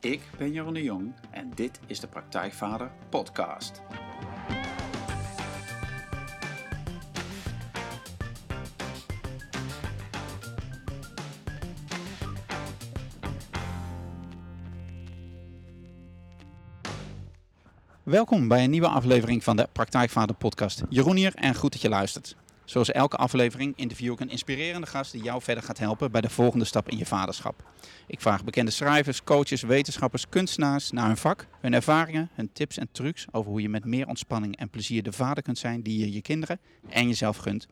Ik ben Jeroen de Jong en dit is de Praktijkvader Podcast. Welkom bij een nieuwe aflevering van de Praktijkvader Podcast. Jeroen hier en goed dat je luistert. Zoals elke aflevering interview ik een inspirerende gast die jou verder gaat helpen bij de volgende stap in je vaderschap. Ik vraag bekende schrijvers, coaches, wetenschappers, kunstenaars naar hun vak, hun ervaringen, hun tips en trucs over hoe je met meer ontspanning en plezier de vader kunt zijn die je je kinderen en jezelf gunt.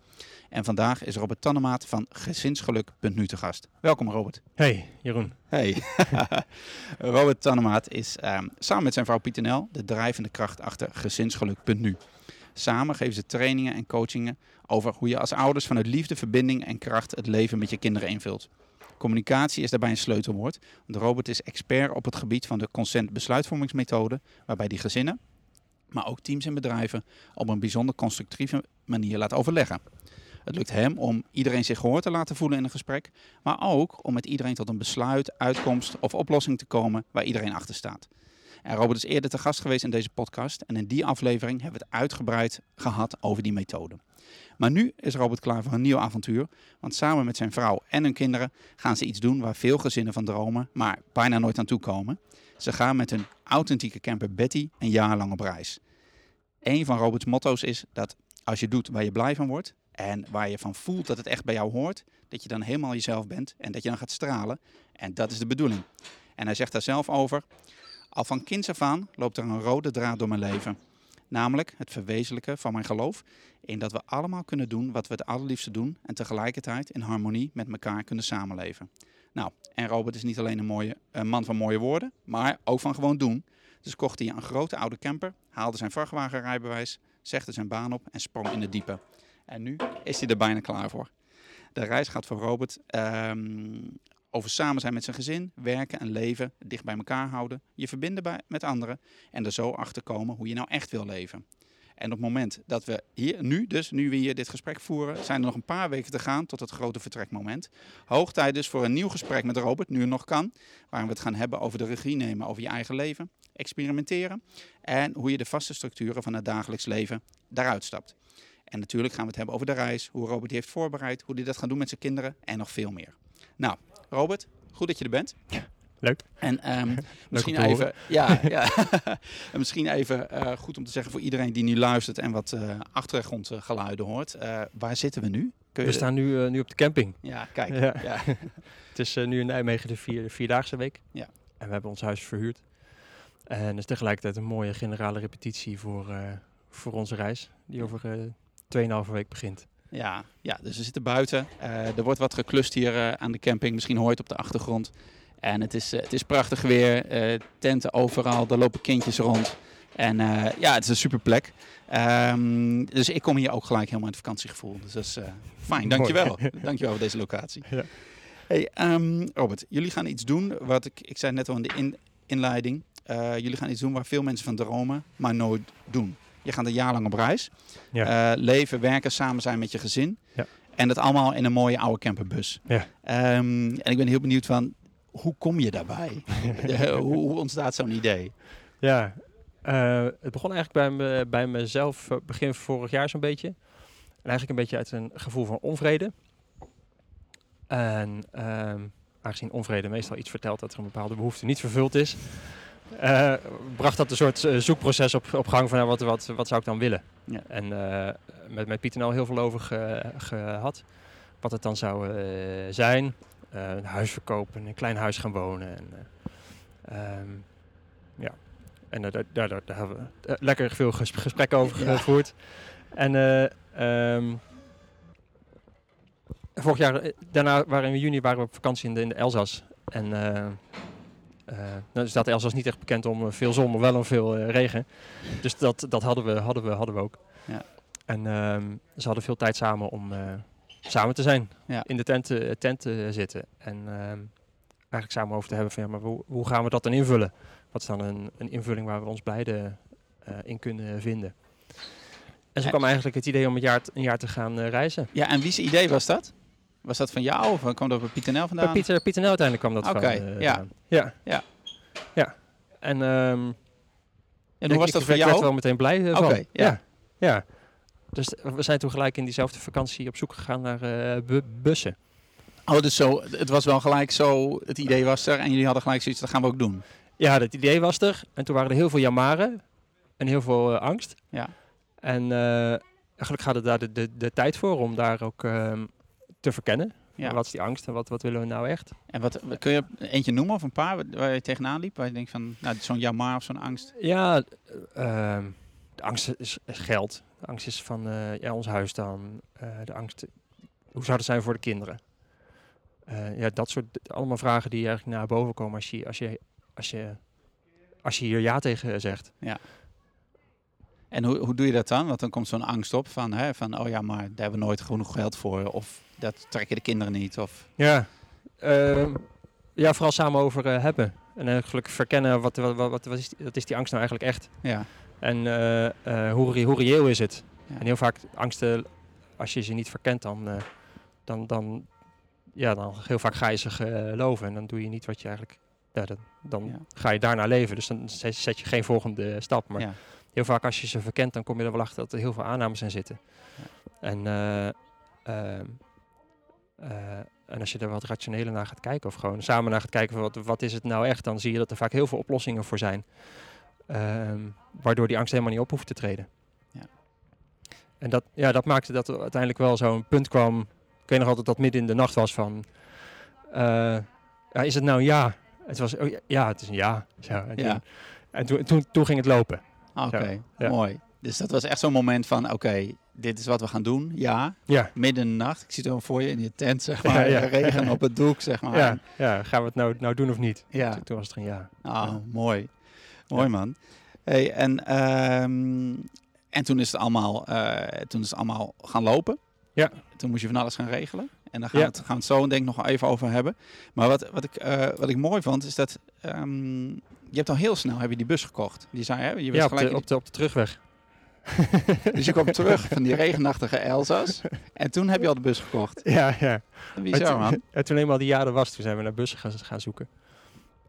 En vandaag is Robert Tannemaat van Gezinsgeluk.nu te gast. Welkom Robert. Hey Jeroen. Hey. Robert Tannemaat is ehm, samen met zijn vrouw Pieter de drijvende kracht achter Gezinsgeluk.nu. Samen geven ze trainingen en coachingen over hoe je als ouders vanuit liefde, verbinding en kracht het leven met je kinderen invult. Communicatie is daarbij een sleutelwoord. Want Robert is expert op het gebied van de consent besluitvormingsmethode, waarbij die gezinnen, maar ook teams en bedrijven op een bijzonder constructieve manier laat overleggen. Het lukt hem om iedereen zich gehoord te laten voelen in een gesprek, maar ook om met iedereen tot een besluit, uitkomst of oplossing te komen waar iedereen achter staat. En Robert is eerder te gast geweest in deze podcast en in die aflevering hebben we het uitgebreid gehad over die methode. Maar nu is Robert klaar voor een nieuw avontuur, want samen met zijn vrouw en hun kinderen gaan ze iets doen waar veel gezinnen van dromen, maar bijna nooit aan toe komen. Ze gaan met hun authentieke camper Betty een jaar lang op reis. Een van Roberts motto's is dat als je doet waar je blij van wordt en waar je van voelt dat het echt bij jou hoort, dat je dan helemaal jezelf bent en dat je dan gaat stralen. En dat is de bedoeling. En hij zegt daar zelf over, al van kinds af aan loopt er een rode draad door mijn leven. Namelijk het verwezenlijken van mijn geloof in dat we allemaal kunnen doen wat we het allerliefste doen en tegelijkertijd in harmonie met elkaar kunnen samenleven. Nou, en Robert is niet alleen een, mooie, man van mooie woorden, maar ook van gewoon doen. Dus kocht hij een grote oude camper, haalde zijn vrachtwagenrijbewijs, zegde zijn baan op en sprong in het diepe. En nu is hij er bijna klaar voor. De reis gaat voor Robert um, over samen zijn met zijn gezin, werken en leven, dicht bij elkaar houden, je verbinden bij, met anderen en er zo achter komen hoe je nou echt wil leven. En op het moment dat we hier, nu dus, nu we hier dit gesprek voeren, zijn er nog een paar weken te gaan tot het grote vertrekmoment. Hoog tijd dus voor een nieuw gesprek met Robert, nu het nog kan, waarin we het gaan hebben over de regie nemen over je eigen leven, experimenteren en hoe je de vaste structuren van het dagelijks leven daaruit stapt. En natuurlijk gaan we het hebben over de reis, hoe Robert die heeft voorbereid, hoe hij dat gaat doen met zijn kinderen en nog veel meer. Nou, Robert, goed dat je er bent. Leuk. En um, misschien even, ja, ja. en misschien even uh, goed om te zeggen voor iedereen die nu luistert en wat uh, achtergrondgeluiden hoort. Uh, waar zitten we nu? Kun we staan nu, nu op de camping. Ja, kijk. Ja. ja. het is nu in Nijmegen de, vier, de vierdaagse week. Ja. En we hebben ons huis verhuurd. En het is tegelijkertijd een mooie generale repetitie voor, voor onze reis, die over 2,5 week begint. Ja, ja, dus we zitten buiten. Uh, er wordt wat geklust hier uh, aan de camping. Misschien hoort het op de achtergrond. En het is, uh, het is prachtig weer. tenten overal. Er lopen kindjes rond. En ja, het is een super plek. Um, dus ik kom hier ook gelijk helemaal in het vakantiegevoel. Dus dat is fijn. Dankjewel. Dankjewel voor deze locatie. Ja. Hey, um, Robert, jullie gaan iets doen. Wat ik, ik zei net al in de in, inleiding. jullie gaan iets doen waar veel mensen van dromen, maar nooit doen. Je gaat een jaar lang op reis. Ja. Uh, leven, werken, samen zijn met je gezin. Ja. En dat allemaal in een mooie oude camperbus. Ja. Um, en ik ben heel benieuwd van, hoe kom je daarbij? hoe, hoe, ontstaat zo'n idee? Ja, uh, het begon eigenlijk bij, me, bij mezelf begin vorig jaar zo'n beetje. En eigenlijk een beetje uit een gevoel van onvrede. En um, aangezien onvrede meestal iets vertelt dat er een bepaalde behoefte niet vervuld is, uh, bracht dat een soort uh, zoekproces op, op gang van nou, wat, wat, wat zou ik dan willen. Ja. En uh, met, met Pieter al heel veel over ge, gehad. Wat het dan zou zijn. een huis verkopen, een klein huis gaan wonen. En, um, ja. en daar, daar, daar, hebben we lekker veel gesprekken over ja. gevoerd. En um, vorig jaar, daarna waren we in juni waren we op vakantie in de, in de Elzas. En nou staat Elsass niet echt bekend om veel zon, maar wel om veel uh, regen. Dus dat, dat hadden, we, hadden, we, hadden we ook. Ja. En um, ze hadden veel tijd samen om samen te zijn, ja. in de tent, tent te zitten. En um, eigenlijk samen over te hebben van ja, maar hoe, hoe, gaan we dat dan invullen? Wat is dan een, een invulling waar we ons beiden in kunnen vinden? En zo kwam eigenlijk het idee om een jaar, een jaar te gaan reizen. Ja, en wie's idee was dat? Was dat van jou of kwam dat bij Pieter Nel vandaan? Bij Pieter, Pieter Nel uiteindelijk kwam dat okay, van. Uh, ja. ja. Ja. Ja. En, ehm, En ik- hoe was ik dat voor werd- werd jou? wel meteen blij eh, van. Oké, ja. ja. ja. Dus we zijn toen gelijk in diezelfde vakantie op zoek gegaan naar eh, bu- bussen. Oh, dus zo, het was wel gelijk zo, het idee was er en jullie hadden gelijk zoiets, dat gaan we ook doen. Ja, het idee was er. En toen waren er heel veel jamaren en heel veel eh, angst. Ja. En eh, gelukkig hadden we daar de, de, de tijd voor om daar ook ehm, te verkennen. Ja. Wat is die angst en wat, wat willen we nou echt? En wat, kun je eentje noemen of een paar waar- je tegenaan liep? Waar je denkt van, nou, zo'n jammer of zo'n angst. Ja, eh, ehm, de angst is, is geld. De angst is van eh, ja, ons huis dan. Eh, de angst, hoe zou het zijn voor de kinderen? Eh, ja, dat soort allemaal vragen die eigenlijk naar boven komen als je, als je, als je, als je hier ja tegen zegt. En hoe, hoe doe je dat dan? Want dan komt zo'n angst op van, hè, van, oh ja, maar daar hebben we nooit genoeg geld voor. Of dat trekken de kinderen niet. Of, Ja, ehm, ja vooral samen over eh, hebben. En eh, gelukkig verkennen, wat, wat, wat, wat is, die, wat is die angst nou eigenlijk echt? ja. En eh, eh, hoe, hoe reëel is het? Ja. En heel vaak angsten, als je ze niet verkent, dan, eh, dan, dan, ja, dan heel vaak ga je ze geloven. En dan doe je niet wat je eigenlijk, ja, dan, dan Ja. ga je daarna leven. Dus dan zet zet je geen volgende stap. Maar Ja. Heel vaak als je ze verkent, dan kom je er wel achter dat er heel veel aannames in zitten. En, eh, ehm, eh, en als je er wat rationeler naar gaat kijken, of gewoon samen naar gaat kijken van wat, wat is het nou echt, dan zie je dat er vaak heel veel oplossingen voor zijn. Ehm, waardoor die angst helemaal niet op hoeft te treden. Ja. En dat, ja, dat maakte dat er uiteindelijk wel zo'n punt kwam. Ik weet nog altijd dat midden in de nacht was van, eh, ja, is het nou een ja? Het was, oh, ja, ja, het is een ja. Zo, en Ja. toen, en toen, toen, toen ging het lopen. Oké, ja. mooi. Dus dat was echt zo'n moment van, oké, dit is wat we gaan doen. Ja, Ja, midden in de nacht. Ik zie het wel voor je in je tent, zeg maar. Ja, ja. Regen op het doek, zeg maar. ja, ja, gaan we het nou, nou doen of niet? Ja. Toen, was het een ja. Ah, mooi. Mooi, man. Hey, en, ehm, en toen is het allemaal, eh, toen is het allemaal gaan lopen. Ja. Toen moest je van alles gaan regelen. En daar gaan, we, het, gaan we het zo denk ik nog even over hebben. Maar wat, wat, ik, eh, wat ik mooi vond, is dat ehm, je hebt al heel snel heb je die bus gekocht. Die zei, hè, je Ja, op gelijk de, op, de, op de terugweg. Dus je kwam terug van die regenachtige Elzas. En toen heb je al de bus gekocht. Ja, ja. Bizar, En man. toen- En toen eenmaal die jaren was, toen zijn we naar bussen gaan, gaan zoeken.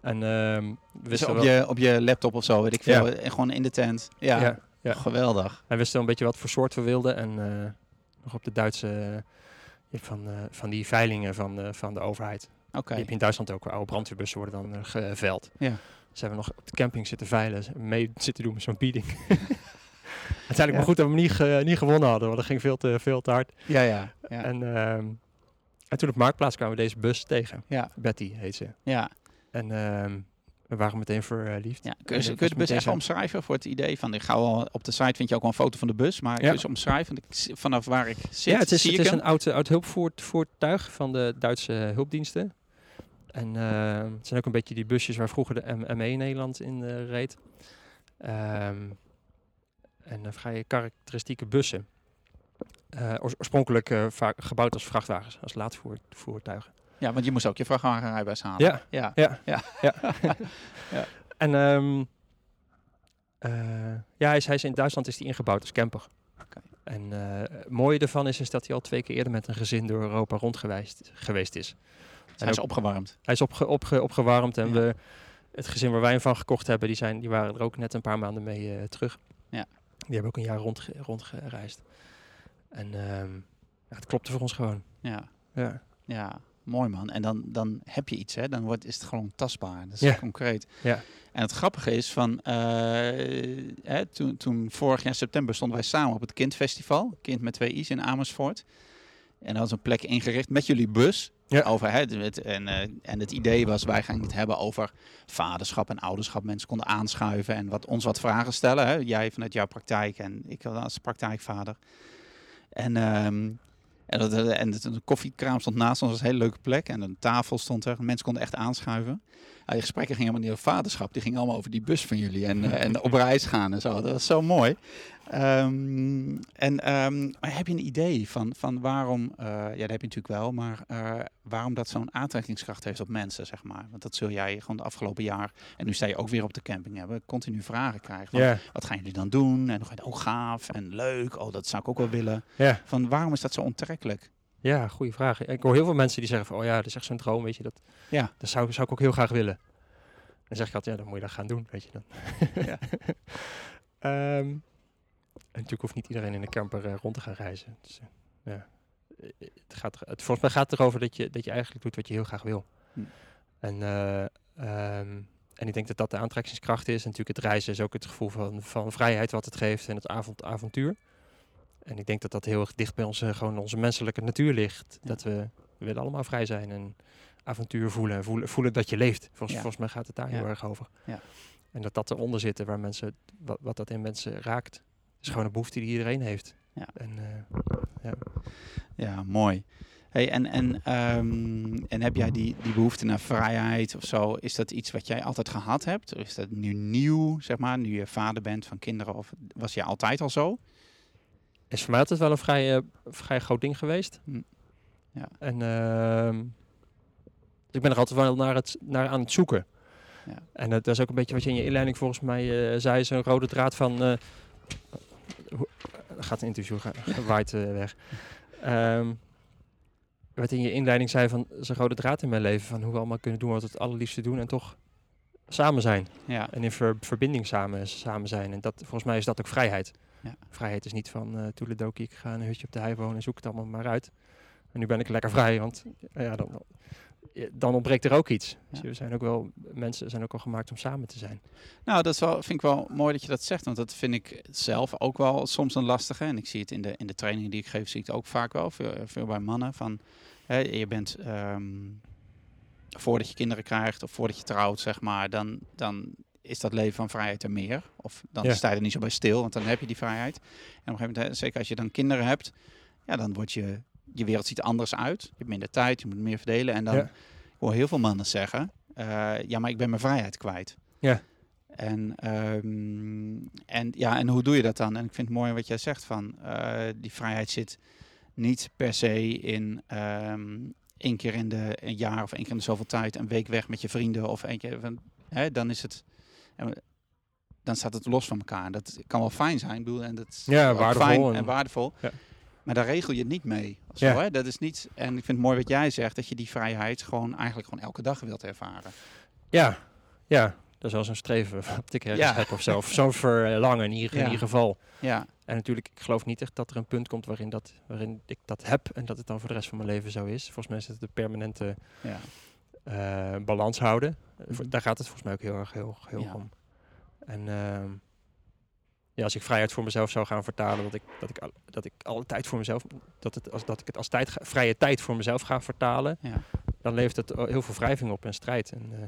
En ehm we Dus wisten op wel, je, op je laptop of zo, weet ik veel. Ja. En gewoon in de tent. Ja, ja, ja. geweldig. wij wisten wel een beetje wat voor soort we wilden. En eh, nog op de Duitse, eh, je van, eh, van die veilingen van, van de overheid. Oké. Je hebt in Duitsland ook oude brandweerbussen worden dan geveld. Ja. Hebben we nog op de camping zitten veilen, mee zitten doen met zo'n bieding. Uiteindelijk Ja. maar goed dat we hem niet, ge- niet gewonnen hadden, want dat ging veel te, veel te hard. Ja, ja. Ja. En, ehm, en toen op Marktplaats kwamen we deze bus tegen. ja. Betty heet ze. ja. En ehm, we waren meteen verliefd. Ja, kun je, kun je de bus echt zo- omschrijven voor het idee van, ik ga wel, op de site vind je ook wel een foto van de bus, maar kun Ja. je ze omschrijven? Vanaf waar ik zit, ja, het is, zie het is een oud, oud hulpvoertuig van de Duitse hulpdiensten. En ehm, het zijn ook een beetje die busjes waar vroeger de M- ME Nederland in eh, reed. Ehm, en vrij karakteristieke bussen. Eh, oors- oorspronkelijk eh, vaak gebouwd als vrachtwagens, als laadvoertuigen. Ja, want je moest ook je vrachtwagenrijbewijs halen. Ja, Ja. ja, Ja. ja. Ja. En ehm, eh, ja, hij is, hij is in Duitsland is hij ingebouwd als camper. En het mooie ervan is, is dat hij al twee keer eerder met een gezin door Europa rondgeweest geweest is. Zijn ze opgewarmd? Hij is opge, opge, opgewarmd en Ja. we, het gezin waar wij hem van gekocht hebben, die, zijn, die waren er ook net een paar maanden mee eh, terug. Ja. Die hebben ook een jaar rond, rondgereisd. En ehm, ja, het klopte voor ons gewoon. Ja. Ja, Ja, mooi man. En dan, dan heb je iets, hè? Dan wordt, is het gewoon tastbaar. Dat is Ja. concreet. Ja. En het grappige is van, eh, hè, toen, toen vorig jaar september stonden wij samen op het Kindfestival. Kind met twee I's in Amersfoort. En dat was een plek ingericht met jullie bus. Ja. Over, hè, het, en, eh, en het idee was, wij gaan het hebben over vaderschap en ouderschap. Mensen konden aanschuiven en wat, ons wat vragen stellen. Hè. Jij vanuit jouw praktijk en ik als praktijkvader. En, ehm, en, dat, en het, een koffiekraam stond naast ons, dat was een hele leuke plek. En een tafel stond er, mensen konden echt aanschuiven. Ja, die gesprekken gingen helemaal niet over vaderschap, die gingen allemaal over die bus van jullie. En, eh, en op reis gaan en zo, dat was zo mooi. Ehm, en ehm, heb je een idee van, van waarom, eh, ja dat heb je natuurlijk wel, maar eh, waarom dat zo'n aantrekkingskracht heeft op mensen, zeg maar. Want dat zul jij gewoon de afgelopen jaar, en nu sta je ook weer op de camping hebben, continu vragen krijgen. Van, Wat gaan jullie dan doen? En dan ga je, oh gaaf en leuk, oh dat zou ik ook wel willen. Van waarom is dat zo onttrekkelijk? Ja, goede vraag. Ik hoor heel veel mensen die zeggen van, oh ja, dat is echt zo'n droom, weet je. Dat, Ja. dat zou, zou ik ook heel graag willen. Dan zeg ik altijd, ja, dan moet je dat gaan doen, weet je dan. Ja. Ehm, en natuurlijk hoeft niet iedereen in een camper eh, rond te gaan reizen. Dus, eh, ja. Eh, het gaat, het, volgens mij gaat het erover dat je, dat je eigenlijk doet wat je heel graag wil. Hm. En, eh, ehm, en ik denk dat dat de aantrekkingskracht is. En natuurlijk het reizen is ook het gevoel van, van vrijheid wat het geeft en het avond, avontuur. En ik denk dat dat heel erg dicht bij onze, gewoon onze menselijke natuur ligt. Ja. Dat we, we willen allemaal vrij zijn en avontuur voelen. en Voelen, voelen dat je leeft. Volgens, Ja. volgens mij gaat het daar Ja. heel erg over. Ja. En dat dat eronder zit, waar mensen, wat, wat dat in mensen raakt, is gewoon een behoefte die iedereen heeft. Ja. En, eh, Ja, mooi. Hey, en, en, ehm, en heb jij die, die behoefte naar vrijheid of zo? Is dat iets wat jij altijd gehad hebt? Of is dat nu nieuw, zeg maar, nu je vader bent van kinderen? Of was je altijd al zo? is voor mij altijd wel een vrij, eh, vrij groot ding geweest. Hm. Ja. En ehm, dus ik ben er altijd wel naar, het, naar aan het zoeken. Ja. En dat is ook een beetje wat je in je inleiding volgens mij eh, zei, zo'n rode draad van... gaat een interview, ga, waait eh, weg. Ehm, wat in je inleiding zei van, zo'n rode draad in mijn leven, van hoe we allemaal kunnen doen wat we het allerliefste doen en toch samen zijn. Ja, En in ver- verbinding samen, samen zijn. En dat, volgens mij is dat ook vrijheid. Ja. Vrijheid is niet van uh, toeledoki, ik ga een hutje op de hei wonen en zoek het allemaal maar uit. En nu ben ik lekker vrij, want ja, dan, dan ontbreekt er ook iets. Dus we zijn ook wel, mensen zijn ook al gemaakt om samen te zijn. nou, dat is wel, vind ik wel mooi dat je dat zegt. Want dat vind ik zelf ook wel soms een lastige. En ik zie het in de, in de trainingen die ik geef, zie ik het ook vaak wel. Veel, veel bij mannen. Van, hè, je bent, ehm, voordat je kinderen krijgt of voordat je trouwt, zeg maar, dan, dan is dat leven van vrijheid er meer. Of dan Ja. sta je er niet zo bij stil, want dan heb je die vrijheid. En op een gegeven moment, hè, zeker als je dan kinderen hebt, ja, dan wordt je, je wereld ziet er anders uit. Je hebt minder tijd, je moet meer verdelen. En dan Ja. ik hoor heel veel mannen zeggen, eh, ja, maar ik ben mijn vrijheid kwijt. Ja. En, ehm, en, ja, en hoe doe je dat dan? En ik vind het mooi wat jij zegt van, eh, die vrijheid zit niet per se in ehm één keer in de een jaar of één keer in de zoveel tijd een week weg met je vrienden of één keer van, hè, dan is het, dan staat het los van elkaar. Dat kan wel fijn zijn, bedoel, en dat is Ja, waardevol fijn en- en, waardevol. Ja. Maar daar regel je het niet mee. Of Zo, Ja. hè? Dat is niet, en ik vind het mooi wat jij zegt, dat je die vrijheid gewoon eigenlijk gewoon elke dag wilt ervaren. Ja, ja. Dat is wel zo'n streven wat ik ergens Ja. heb of zo. Of zo'n verlangen in ieder, in Ja. ieder geval. Ja, En natuurlijk, ik geloof niet echt dat er een punt komt waarin, dat, waarin ik dat heb en dat het dan voor de rest van mijn leven zo is. Volgens mij is het de permanente ja. eh, balans houden. Mhm. Daar gaat het volgens mij ook heel erg heel, heel Ja. om. En ehm, ja, als ik vrijheid voor mezelf zou gaan vertalen, dat ik, dat ik, dat ik alle tijd voor mezelf, dat, het, als, dat ik het als tijd, ga- vrije tijd voor mezelf ga vertalen, Ja. dan levert het heel veel wrijving op en strijd. En, eh,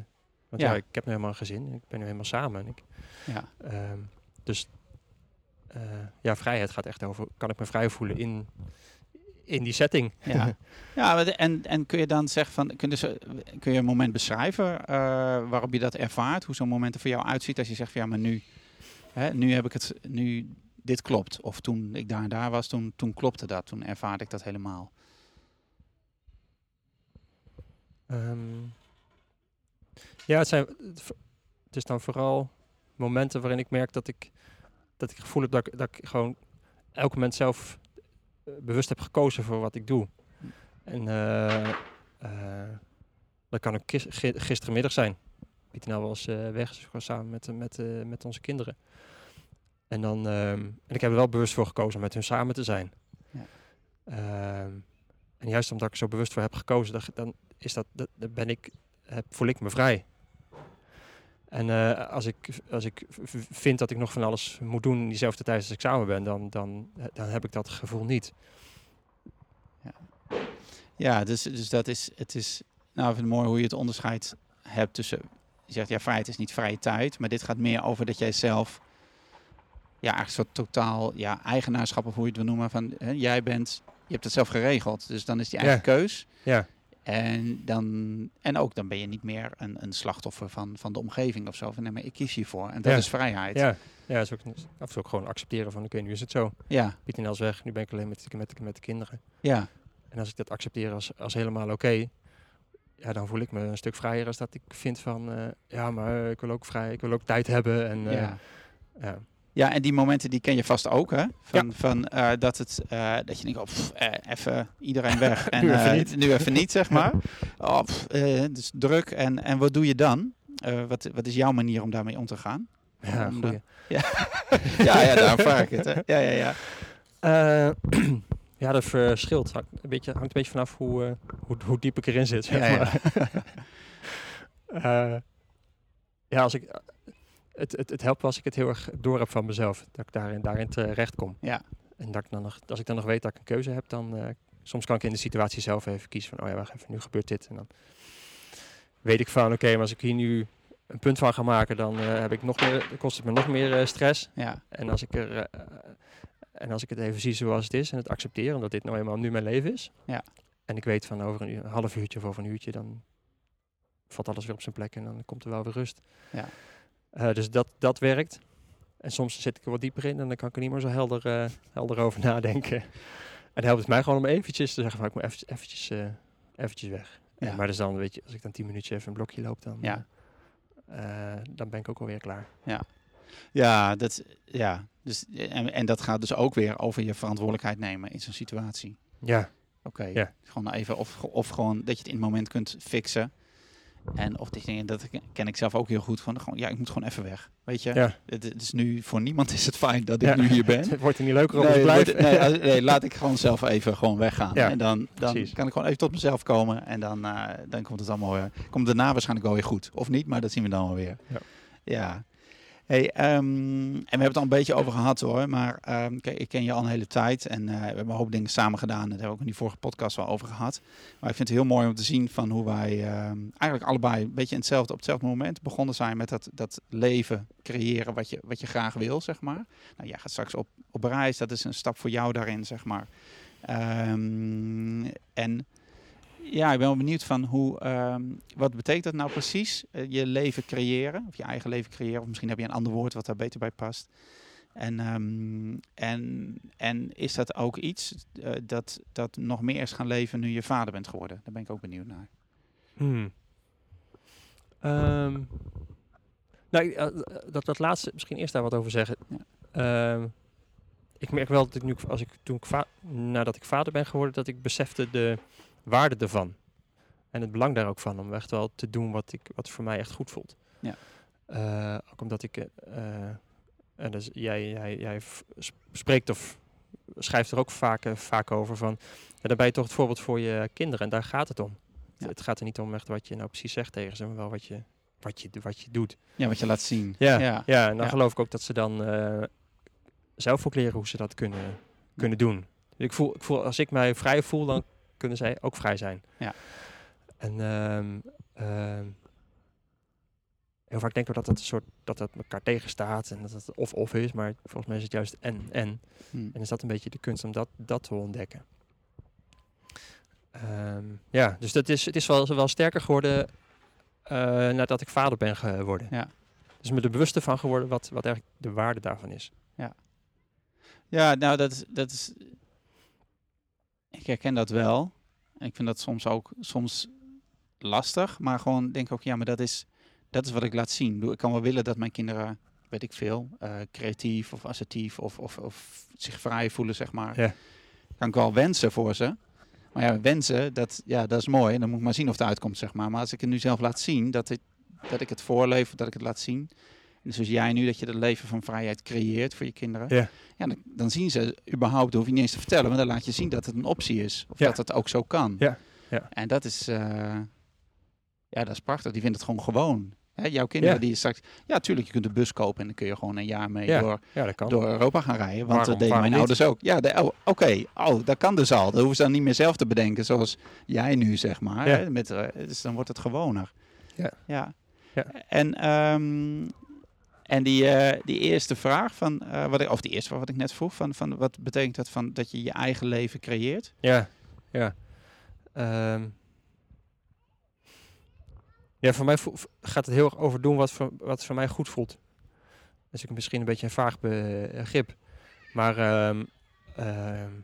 want ja. Ja. ik heb nu helemaal een gezin, ik ben nu helemaal samen. En ik, ja. Ehm, dus eh, ja, vrijheid gaat echt over, kan ik me vrij voelen in, in die setting. Ja, ja en, en kun je dan zeggen van, kun je, kun je een moment beschrijven eh, waarop je dat ervaart? Hoe zo'n moment er voor jou uitziet als je zegt van ja, maar nu, hè, nu heb ik het, nu dit klopt. Of toen ik daar en daar was, toen, toen klopte dat. Toen ervaarde ik dat helemaal. Ehm, ja, het, zijn, het, is dan vooral momenten waarin ik merk dat ik, dat ik het gevoel heb dat ik, dat ik gewoon elk moment zelf eh, bewust heb gekozen voor wat ik doe. En eh, eh, dat kan ook gis- gi- gistermiddag zijn. Pieter nou was eh, weg, dus gewoon samen met, eh, met, eh, met onze kinderen. En, dan, ehm, en ik heb er wel bewust voor gekozen om met hun samen te zijn. Ja. Ehm, en juist omdat ik er zo bewust voor heb gekozen, dan, dan is dat, dat, ben ik, heb, voel ik me vrij. En als, ik, als ik vind dat ik nog van alles moet doen in diezelfde tijd als ik samen ben, dan, dan, dan heb ik dat gevoel niet. Ja, dus, dus dat is, het is, nou ik vind het mooi hoe je het onderscheid hebt tussen, je zegt ja, vrijheid is niet vrije tijd, maar dit gaat meer over dat jij zelf, ja, eigenlijk een soort totaal, ja, eigenaarschap of hoe je het wil noemen, van hè, jij bent, je hebt het zelf geregeld, dus dan is die eigen Ja. keus. Ja, En, dan, en ook dan ben je niet meer een, een slachtoffer van, van de omgeving of zo. Van nee, maar ik kies hiervoor. En dat Ja. is vrijheid. ja, ja is ook, en gewoon accepteren van, oké, nu is het zo. ja, Pieter Nel is weg, nu ben ik alleen met, met, met de kinderen. ja. En als ik dat accepteer als, als helemaal oké, ja, dan voel ik me een stuk vrijer als dat ik vind van, eh, ja, maar ik wil ook vrij, ik wil ook tijd hebben. En, eh, ja. ja. Ja, en die momenten die ken je vast ook, hè? Van, van eh, dat, het, dat je denkt, oh, pff, even iedereen weg. En, Nu even niet. nu even niet, zeg maar. Oh, pff, het is druk. En, en wat doe je dan? wat, wat is jouw manier om daarmee om te gaan? Ja, Om. Ja, ja, daarom vraag ik het. Hè? Ja, ja, ja. Ja, dat verschilt. Hangt een beetje, hangt een beetje vanaf hoe, eh, hoe, hoe diep ik erin zit. Zeg Ja, ja. maar. Eh, ja, als ik, het, het, het helpt als ik het heel erg door heb van mezelf. Dat ik daarin, daarin terecht kom. Ja. En dat ik dan nog, als ik dan nog weet dat ik een keuze heb, dan eh, soms kan ik in de situatie zelf even kiezen van, oh ja, wacht even, nu gebeurt dit. En dan weet ik van, oké, maar als ik hier nu een punt van ga maken, dan heb ik nog meer, kost het me nog meer stress. ja. En als ik er en als ik het even zie zoals het is en het accepteer, omdat dit nou eenmaal nu mijn leven is. Ja. En ik weet van over een, uur, een half uurtje of over een uurtje, dan valt alles weer op zijn plek en dan komt er wel weer rust. Ja. Eh, dus dat, dat werkt. En soms zit ik er wat dieper in en dan kan ik er niet meer zo helder, eh, helder over nadenken. En dan helpt het mij gewoon om eventjes te zeggen van ik moet eventjes, eventjes, eh, eventjes weg. Ja. En, maar dus dan weet je, als ik dan tien minuutjes even een blokje loop, dan, Ja. dan ben ik ook alweer klaar. Ja, dat, ja. Dus, en, en dat gaat dus ook weer over je verantwoordelijkheid nemen in zo'n situatie. Ja, Oké, Ja. gewoon even of, of gewoon dat je het in het moment kunt fixen. En of dat je, dat ken ik zelf ook heel goed van, gewoon, ja, ik moet gewoon even weg. Weet je, ja. het, het is nu voor niemand is het fijn dat ik Ja. nu hier ben. Het wordt er niet leuker om Nee, te blijven. nee, laat ik gewoon zelf even gewoon weggaan. Ja, en dan, dan precies. kan ik gewoon even tot mezelf komen. En dan, eh, dan komt het allemaal weer. Komt daarna waarschijnlijk wel weer goed. Of niet, maar dat zien we dan wel weer. Ja. Hey, ehm, en we hebben het al een beetje over gehad hoor. Maar ehm, ik ken je al een hele tijd. En eh, we hebben een hoop dingen samen gedaan. Daar hebben we ook in die vorige podcast wel over gehad. Maar ik vind het heel mooi om te zien van hoe wij ehm, eigenlijk allebei een beetje hetzelfde, op hetzelfde moment begonnen zijn met dat, dat leven creëren wat je, wat je graag wil, zeg maar. Nou, jij gaat straks op, op reis. Dat is een stap voor jou daarin, zeg maar. En ja, ik ben wel benieuwd van hoe, ehm, wat betekent dat nou precies? eh, je leven creëren, of je eigen leven creëren. Of misschien heb je een ander woord wat daar beter bij past. En, ehm, en, en is dat ook iets eh, dat, dat nog meer is gaan leven nu je vader bent geworden? Daar ben ik ook benieuwd naar. Hmm. Ehm, nou, eh, dat, dat laatste, misschien eerst daar wat over zeggen. Ik merk wel dat ik nu, als ik, toen ik nadat ik vader ben geworden, dat ik besefte de waarde ervan. En het belang daar ook van, om echt wel te doen wat, ik, wat voor mij echt goed voelt. Ja. Eh, ook omdat ik, eh, en dus jij, jij, jij spreekt of schrijft er ook vaak, eh, vaak over van, ja, dan ben je toch het voorbeeld voor je kinderen en daar gaat het om. Ja. Het gaat er niet om echt wat je nou precies zegt tegen ze, maar wel wat je, wat je, wat je doet. Ja, wat je laat zien. Ja, ja. ja. en dan Ja. geloof ik ook dat ze dan zelf ook leren hoe ze dat kunnen, kunnen doen. Ik voel, ik voel, als ik mij vrij voel, dan kunnen zij ook vrij zijn. Ja. En ehm, ehm, heel vaak denken we dat het een soort dat het elkaar tegenstaat en dat het of of is, maar volgens mij is het juist en en. Hm. En is dat een beetje de kunst om dat, dat te ontdekken. Ehm, ja, dus dat is, het is wel, wel sterker geworden eh, nadat ik vader ben geworden. Ja. Dus me er bewust van geworden wat, wat eigenlijk de waarde daarvan is. Ja, nou, dat is, dat is. Ik herken dat wel. En ik vind dat soms ook soms lastig. Maar gewoon denk ook, ja, maar dat is, dat is wat ik laat zien. Ik Ik kan wel willen dat mijn kinderen, weet ik veel, eh, creatief of assertief of, of, of zich vrij voelen, zeg maar. Ja. Kan ik wel wensen voor ze. Maar ja, wensen, dat, ja, dat is mooi. En dan moet ik maar zien of het uitkomt, zeg maar. Maar als ik het nu zelf laat zien, dat, het, dat ik het voorleef, dat ik het laat zien. En zoals jij nu, dat je het leven van vrijheid creëert voor je kinderen. Ja. Ja, dan, dan zien ze überhaupt, dat hoef je niet eens te vertellen, maar dan laat je zien dat het een optie is. Of Ja. dat het ook zo kan. Ja, ja. En dat is, eh, ja, dat is prachtig. Die vinden het gewoon gewoon. Hè, jouw kinderen Ja. die straks, ja, tuurlijk, je kunt een bus kopen en dan kun je gewoon een jaar mee Ja. door, Ja, dat kan. door Europa gaan rijden. Want Waarom- dat deden mijn niet? ouders ook. Ja, de- oh, oké, oh, dat kan dus al. Dat hoeven ze dan niet meer zelf te bedenken, zoals jij nu, zeg maar. Ja. Hè, met, eh, dus dan wordt het gewoner. Ja. ja. Ja. En, ehm, en die, eh, die eerste vraag van, eh, wat ik, of die eerste vraag wat ik net vroeg, van, van wat betekent dat van dat je je eigen leven creëert? Ja, ja. Ehm, ja, voor mij gaat het heel erg over doen wat voor, wat voor mij goed voelt. Is ook misschien een beetje een vaag begrip. Maar ehm, ehm,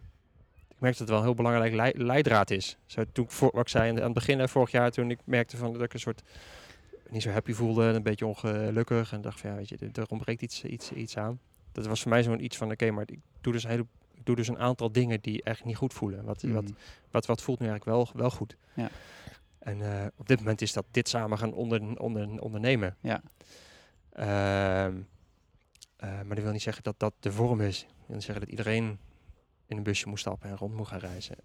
ik merk dat het wel een heel belangrijk lei- leidraad is. Zo, toen ik voor, wat ik zei aan het begin, vorig jaar, toen ik merkte van, dat ik een soort niet zo happy voelde, een beetje ongelukkig. En dacht van, ja, weet je, er ontbreekt iets, iets, iets aan. Dat was voor mij zo'n iets van, oké, maar ik doe dus een hele ik doe dus een aantal dingen die echt niet goed voelen. Wat, wat, Mm. wat, wat voelt nu eigenlijk wel, wel goed? Ja. En eh, op dit moment is dat dit samen gaan onder, onder, ondernemen. Ja. Ehm, eh, maar dat wil niet zeggen dat dat de vorm is. Dat wil niet zeggen dat iedereen in een busje moet stappen en rond moet gaan reizen.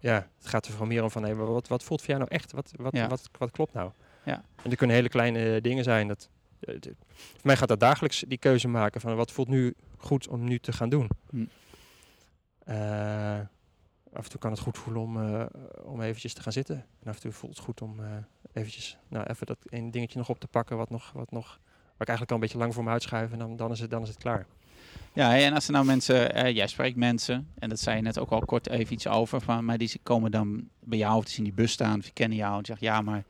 Ja, het gaat er vooral meer om van, hey, wat, wat voelt voor jou nou echt? Wat, wat, Ja. wat, wat klopt nou? Ja. En er kunnen hele kleine dingen zijn. Dat, eh, voor mij gaat dat dagelijks die keuze maken van wat voelt nu goed om nu te gaan doen. Hm. Eh, af en toe kan het goed voelen om, eh, om eventjes te gaan zitten. En af en toe voelt het goed om eh, eventjes, nou even dat ene dingetje nog op te pakken wat nog, wat nog, waar ik eigenlijk al een beetje lang voor me uitschuif en dan, dan, is, het, dan is het klaar. Ja, en als er nou mensen, eh, jij spreekt mensen, en dat zei je net ook al kort even iets over, van, maar die komen dan bij jou of die zien die bus staan of die kennen jou en zeggen, ja, maar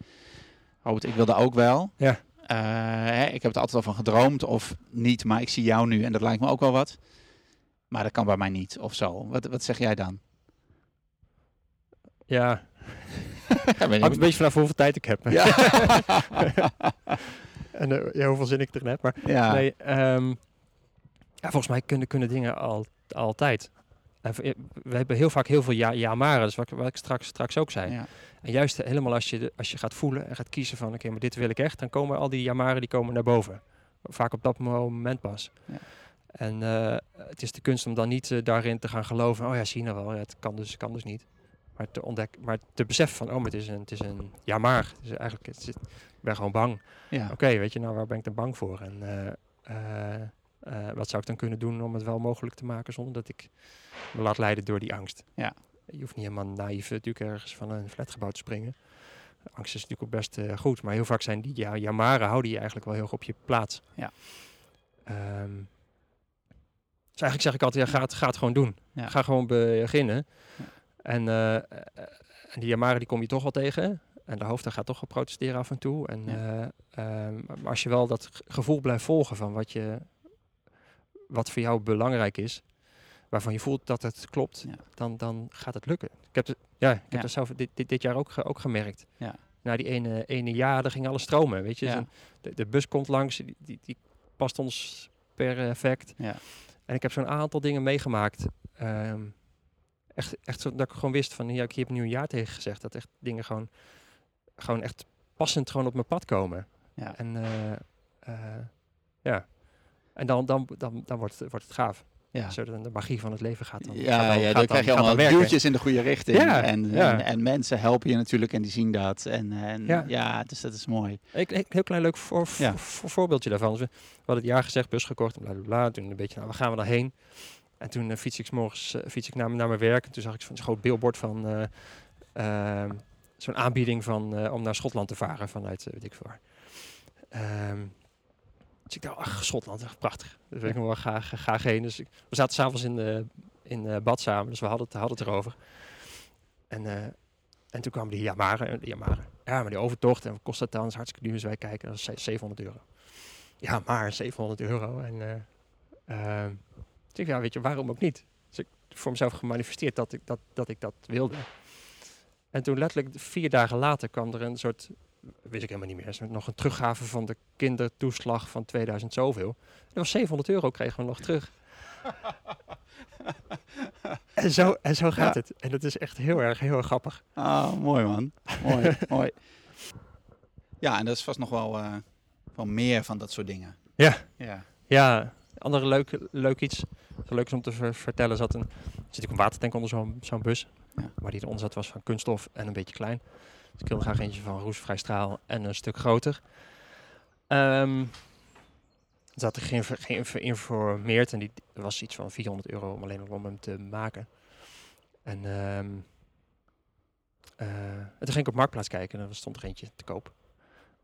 Robert, ik wilde ook wel. Ja. Eh, ik heb het altijd al van gedroomd of niet, maar ik zie jou nu en dat lijkt me ook wel wat. Maar dat kan bij mij niet of zo. Wat, wat zeg jij dan? Ja, Ja, hangt een beetje vanaf hoeveel tijd ik heb. ja. en ja, hoeveel zin ik erin heb. Maar ja. nee, ehm, ja, volgens mij kunnen, kunnen dingen al, altijd. V- we hebben heel vaak heel veel ja, ja maar, dus wat, ik- wat ik straks, straks ook zei. Ja. En juist helemaal als je, als je gaat voelen en gaat kiezen van, oké, maar dit wil ik echt, dan komen al die jamaren die komen naar boven. Vaak op dat moment pas. Ja. En eh, het is de kunst om dan niet eh, daarin te gaan geloven, oh ja, zie je nou wel, ja, het kan dus, kan dus niet. Maar te ontdekken, maar te beseffen van, oh, maar het is een, het is een ja maar. Het is eigenlijk, het is, ik ben gewoon bang. Ja. Oké, weet je, nou waar ben ik dan bang voor? En eh, eh, eh, wat zou ik dan kunnen doen om het wel mogelijk te maken zonder dat ik me laat leiden door die angst? Ja. Je hoeft niet helemaal naïef natuurlijk ergens van een flatgebouw te springen. Angst is natuurlijk ook best eh, goed, maar heel vaak zijn die ja, jamaren houden je eigenlijk wel heel erg op je plaats. Ja. Ehm, dus eigenlijk zeg ik altijd, ja, ga het, ga het gewoon doen. Ja. Ga gewoon beginnen. Ja. En, eh, eh, en die jamaren die kom je toch wel tegen. En de hoofd gaat toch wel protesteren af en toe. En, Ja. eh, ehm, maar als je wel dat ge- gevoel blijft volgen van wat, je, wat voor jou belangrijk is, waarvan je voelt dat het klopt, Ja. dan, dan gaat het lukken. Ik heb, het, ja, ik heb Ja. dat zelf dit, dit, dit jaar ook, ge- ook gemerkt. Ja. Na die ene, ene jaar, er ging alles stromen. Weet je? Zo'n- De, de bus komt langs, die, die, die past ons perfect. Ja. En ik heb zo'n aantal dingen meegemaakt. ehm, echt, echt zo, dat ik gewoon wist van, ja, ik heb nu een jaar tegen gezegd. Dat echt dingen gewoon, gewoon echt passend gewoon op mijn pad komen. Ja. En eh, eh, ja. En dan, dan, dan, dan wordt, het, wordt het gaaf. Ja. Zo dan de magie van het leven gaat dan. Ja, gaat dan, ja gaat dan krijg je allemaal werken. duwtjes in de goede richting. Ja, en, ja. En, en mensen helpen je natuurlijk en die zien dat. En, en ja. Ja. dus dat is mooi. Ik, ik, heel klein leuk voor, Ja. voor- voorbeeldje daarvan. Dus we, we hadden het jaar gezegd, bus gekocht en bla bla bla. Toen een beetje, nou, waar gaan we dan heen? En toen eh, fiets ik 's morgens eh, fiets ik naar, naar mijn werk. En toen zag ik zo'n groot billboard van ehm, zo'n aanbieding van, om naar Schotland te varen vanuit, weet ik veel waar. Ehm, dus ik dacht, ach, Schotland, echt prachtig. Dus wil ik nog wel graag, graag heen. Dus ik, we zaten s'avonds in, de, in eh, bad samen, dus we hadden het, hadden het erover. En, eh, en toen kwamen die Yamaren, en die Yamaren. Ja, maar die overtocht, en wat kost dat dan? Dat is hartstikke duur, dus wij kijken, dat is ze- 700 euro. Ja, maar 700 euro. En eh ehm, ik zeg, ja, weet je, waarom ook niet? Dus ik voor mezelf gemanifesteerd dat ik dat, dat, ik dat wilde. En toen letterlijk vier dagen later kwam er een soort, wist ik helemaal niet meer, zo nog een teruggave van de kindertoeslag van 2000 zoveel. Dat was 700 euro kregen we nog terug. en, zo, en zo gaat Ja. het. En dat is echt heel erg, heel erg grappig. Ah, mooi man. mooi, mooi. Ja, en dat is vast nog wel, eh, wel meer van dat soort dingen. Ja. Ja. Ja, andere leuk, leuk iets. Leuk is om te ver- vertellen. Zat een, zit natuurlijk een watertank onder zo'n zo'n bus. Ja. Maar die eronder zat was van kunststof en een beetje klein. Dus ik wilde graag eentje van roestvrij straal en een stuk groter. Ehm er zat er geen, geen geïnformeerd en die was iets van 400 euro om alleen om hem te maken. En, ehm eh, en toen ging ik op Marktplaats kijken en er stond er eentje te koop.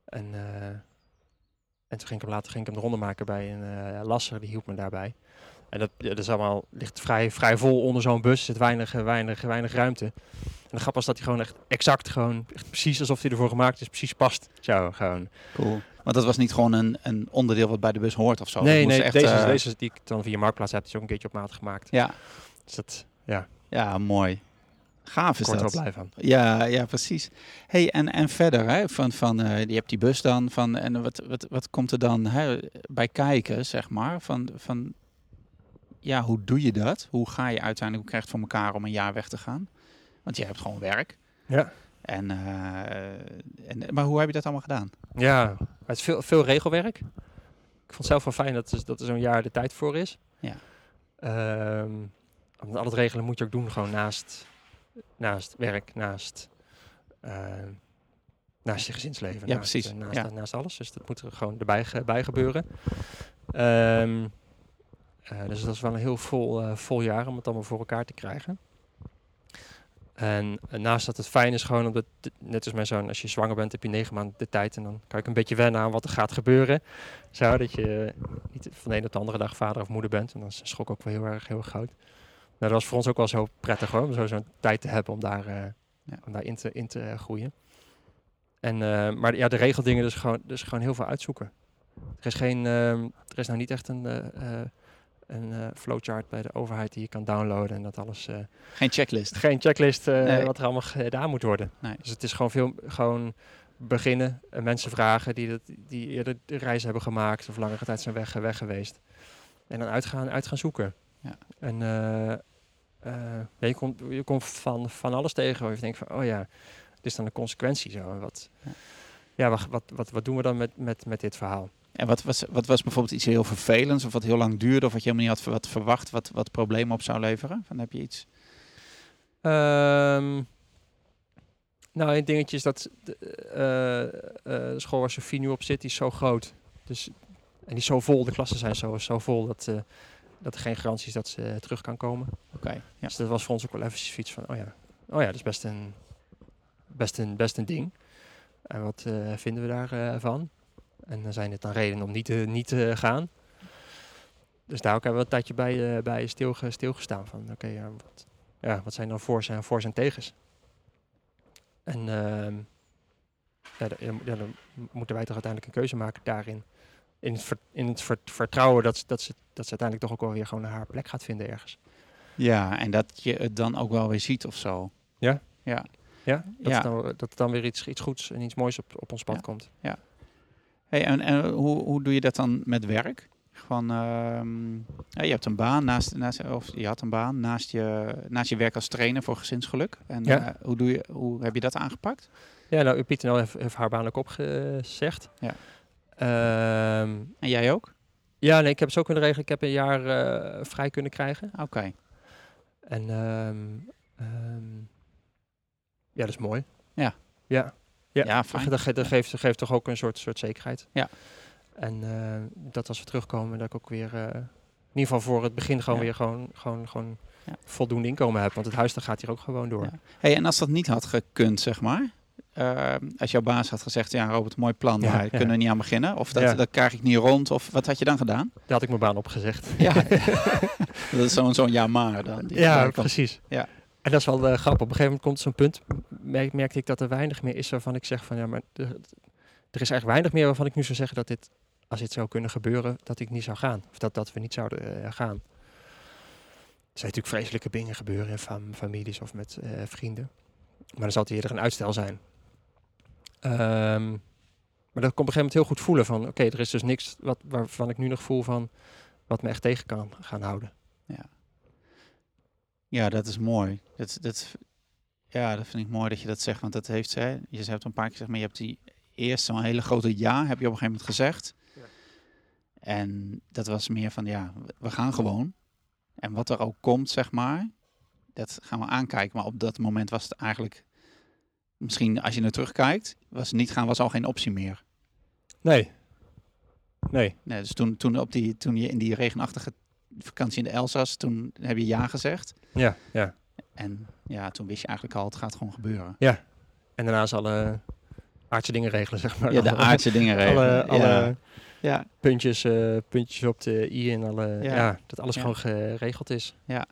En, eh, en toen ging ik hem later ging ik hem de ronde maken bij een eh, lasser, die hielp me daarbij. En dat, ja, dat is allemaal, ligt vrij, vrij vol onder zo'n bus, er zit weinig, weinig, weinig ruimte. En de grap was dat hij gewoon echt exact, gewoon echt precies alsof hij ervoor gemaakt is, precies past. Zo, gewoon. Cool. Want dat was niet gewoon een, een onderdeel wat bij de bus hoort of zo. nee, nee, echt, deze, eh, deze die ik dan via Marktplaats heb, is ook een keertje op maat gemaakt. Ja, Dus dat, ja, ja, mooi. Gaaf is er dat. wel blij van. Ja, ja, precies. Hey, en, en verder, hè, van, van, eh, je hebt die bus dan, van, en wat, wat, wat komt er dan hè, bij kijken, zeg maar? Van, van, ja, hoe doe je dat? Hoe ga je uiteindelijk, hoe krijg je het voor elkaar om een jaar weg te gaan? Want je hebt gewoon werk. Ja. En, eh, en, maar hoe heb je dat allemaal gedaan? Ja, het is veel, veel regelwerk. Ik vond het zelf wel fijn dat, dat er zo'n jaar de tijd voor is. Ja. Ehm, al het regelen moet je ook doen gewoon naast, naast werk, naast, ehm, naast je gezinsleven. Ja, naast, precies. eh, Naast, Ja. naast alles. Dus dat moet er gewoon erbij bij gebeuren. Ehm, eh, dus dat is wel een heel vol, eh, vol jaar om het allemaal voor elkaar te krijgen. En eh, naast dat het fijn is gewoon omdat, net als mijn zoon, als je zwanger bent heb je negen maanden de tijd en dan kan ik een beetje wennen aan wat er gaat gebeuren. Zo, dat je niet van de ene op de andere dag vader of moeder bent. En dan is de schok ook wel heel erg, heel erg groot. Nou, dat was voor ons ook wel zo prettig hoor, om zo zo'n tijd te hebben om daar, eh Ja. om daar in, te, in te eh, groeien. En, eh, maar ja, de regeldingen, dus gewoon, dus gewoon heel veel uitzoeken. Er is, geen, ehm, er is nou niet echt een, eh, eh, een eh, flowchart bij de overheid die je kan downloaden en dat alles... eh, Geen checklist. geen checklist eh, Nee. wat er allemaal gedaan moet worden. Nee. Dus het is gewoon veel gewoon beginnen, en mensen vragen die, dat, die eerder de reis hebben gemaakt of langere tijd zijn weg, weg geweest. En dan uitgaan, uit gaan zoeken. Ja. En je komt je komt van, van alles tegen waar je denkt van, oh ja, dit is dan een consequentie zo. Wat, Ja. ja, wat, wat, wat, wat doen we dan met, met, met dit verhaal? En wat was, wat was bijvoorbeeld iets heel vervelends of wat heel lang duurde of wat je helemaal niet had wat verwacht, wat, wat problemen op zou leveren? Van heb je iets? Ehm, nou, een dingetje is dat de, eh, eh, de school waar Sofie nu op zit, die is zo groot. Dus, en die is zo vol, de klassen zijn zo, zo vol dat, eh, dat er geen garantie is dat ze terug kan komen. Oké. Ja. Dus dat was voor ons ook wel even iets van, oh ja, oh ja dat is best een, best een, best een ding. En wat vinden we daarvan? En dan zijn het dan redenen om niet te, niet te gaan. Dus daar ook hebben we een tijdje bij, eh, bij stilge, stilgestaan. Van oké, ja, wat, ja, wat zijn dan voor's en, voor's en tegens? En ehm, ja, ja, ja, dan moeten wij toch uiteindelijk een keuze maken daarin. In het, ver- in het ver- vertrouwen dat, ze- dat, ze, dat ze uiteindelijk toch ook wel weer gewoon haar plek gaat vinden ergens. ja, en dat je het dan ook wel weer ziet of zo. Ja. Ja. Ja, dat, Ja. Het dan, dat dan weer iets, iets goeds en iets moois op, op ons pad Ja. komt. Hey, en en hoe, hoe doe je dat dan met werk? Van, ehm, je hebt een baan naast, naast, of je had een baan naast je, naast je werk als trainer voor gezinsgeluk. En Ja. eh, hoe, doe je, hoe heb je dat aangepakt? Ja, nou, UPTNL heeft, heeft haar baan ook opgezegd. Ja. Ehm, En jij ook? ja, nee, ik heb het zo kunnen regelen. Ik heb een jaar eh, vrij kunnen krijgen. Oké. En ehm, ja, dat is mooi. Ja. Ja. Ja, Ja, fijn. Dat, ge- dat geeft, dat geeft toch ook een soort, soort zekerheid. Ja. En eh, dat als we terugkomen, dat ik ook weer, eh, in ieder geval voor het begin gewoon Ja. weer gewoon, gewoon, gewoon voldoende inkomen heb. Want het huis dat gaat hier ook gewoon door. Hey, en als dat niet had gekund, zeg maar. ehm, als jouw baas had gezegd, ja Robert, mooi plan, Ja, maar ja. kunnen we niet aan beginnen? Of dat, Ja. dat krijg ik niet rond? Of wat had je dan gedaan? Daar had ik mijn baan opgezegd. Ja, dat is zo'n zo'n ja maar dan. Ja, precies. Ja. En dat is wel eh, grappig. Op een gegeven moment komt zo'n punt, merk, merkte ik dat er weinig meer is waarvan ik zeg van ja, maar er, er is eigenlijk weinig meer waarvan ik nu zou zeggen dat dit, als dit zou kunnen gebeuren, dat ik niet zou gaan. Of dat, dat we niet zouden eh, gaan. Er zijn natuurlijk vreselijke dingen gebeuren in fam- families of met eh, vrienden. Maar dan zal eerder een uitstel zijn. Ehm, maar dat kon op een gegeven moment heel goed voelen van oké, er is dus niks wat, waarvan ik nu nog voel van wat me echt tegen kan gaan houden. Ja, dat is mooi. Dat, dat, ja, dat vind ik mooi dat je dat zegt, want dat heeft zij. Je hebt een paar keer gezegd, maar je hebt die eerst zo'n hele grote ja, heb je op een gegeven moment gezegd. Ja. En dat was meer van, ja, we gaan gewoon. En wat er ook komt, zeg maar, dat gaan we aankijken. Maar op dat moment was het eigenlijk, misschien als je er terugkijkt, was niet gaan was al geen optie meer. Nee. Nee. Nee, dus toen, toen, op die, toen je in die regenachtige vakantie in de Elzas, toen heb je ja gezegd. Ja, ja. En ja, toen wist je eigenlijk al, het gaat gewoon gebeuren. En daarna is alle aardse dingen regelen, zeg maar. Ja, de aardse dingen regelen. Alle, alle ja. ja, puntjes, eh, puntjes op de i en alle... Ja. Ja, dat alles Ja. gewoon geregeld is. ja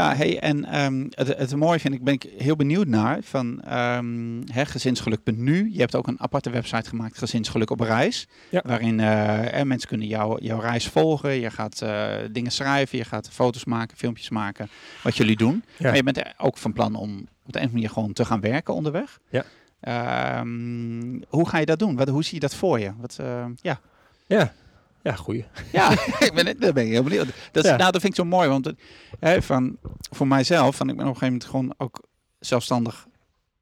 hey, en ehm, het, het mooie vind ik, ben ik heel benieuwd naar, van ehm hè, gezinsgeluk.nu. Je hebt ook een aparte website gemaakt, Gezinsgeluk op reis. Ja. Waarin eh, mensen kunnen jou, jouw reis volgen. Je gaat eh, dingen schrijven, je gaat foto's maken, filmpjes maken, wat jullie doen. Ja. Maar je bent er ook van plan om op de een of andere manier gewoon te gaan werken onderweg. Ja. Ehm, hoe ga je dat doen? Wat, hoe zie je dat voor je? Wat, eh, ja. Ja. Ja, goeie. Ja, ik ben, daar ben ik heel benieuwd. Dat, Ja. nou, dat vind ik zo mooi, want hè, van, voor mijzelf, van, ik ben op een gegeven moment gewoon ook zelfstandig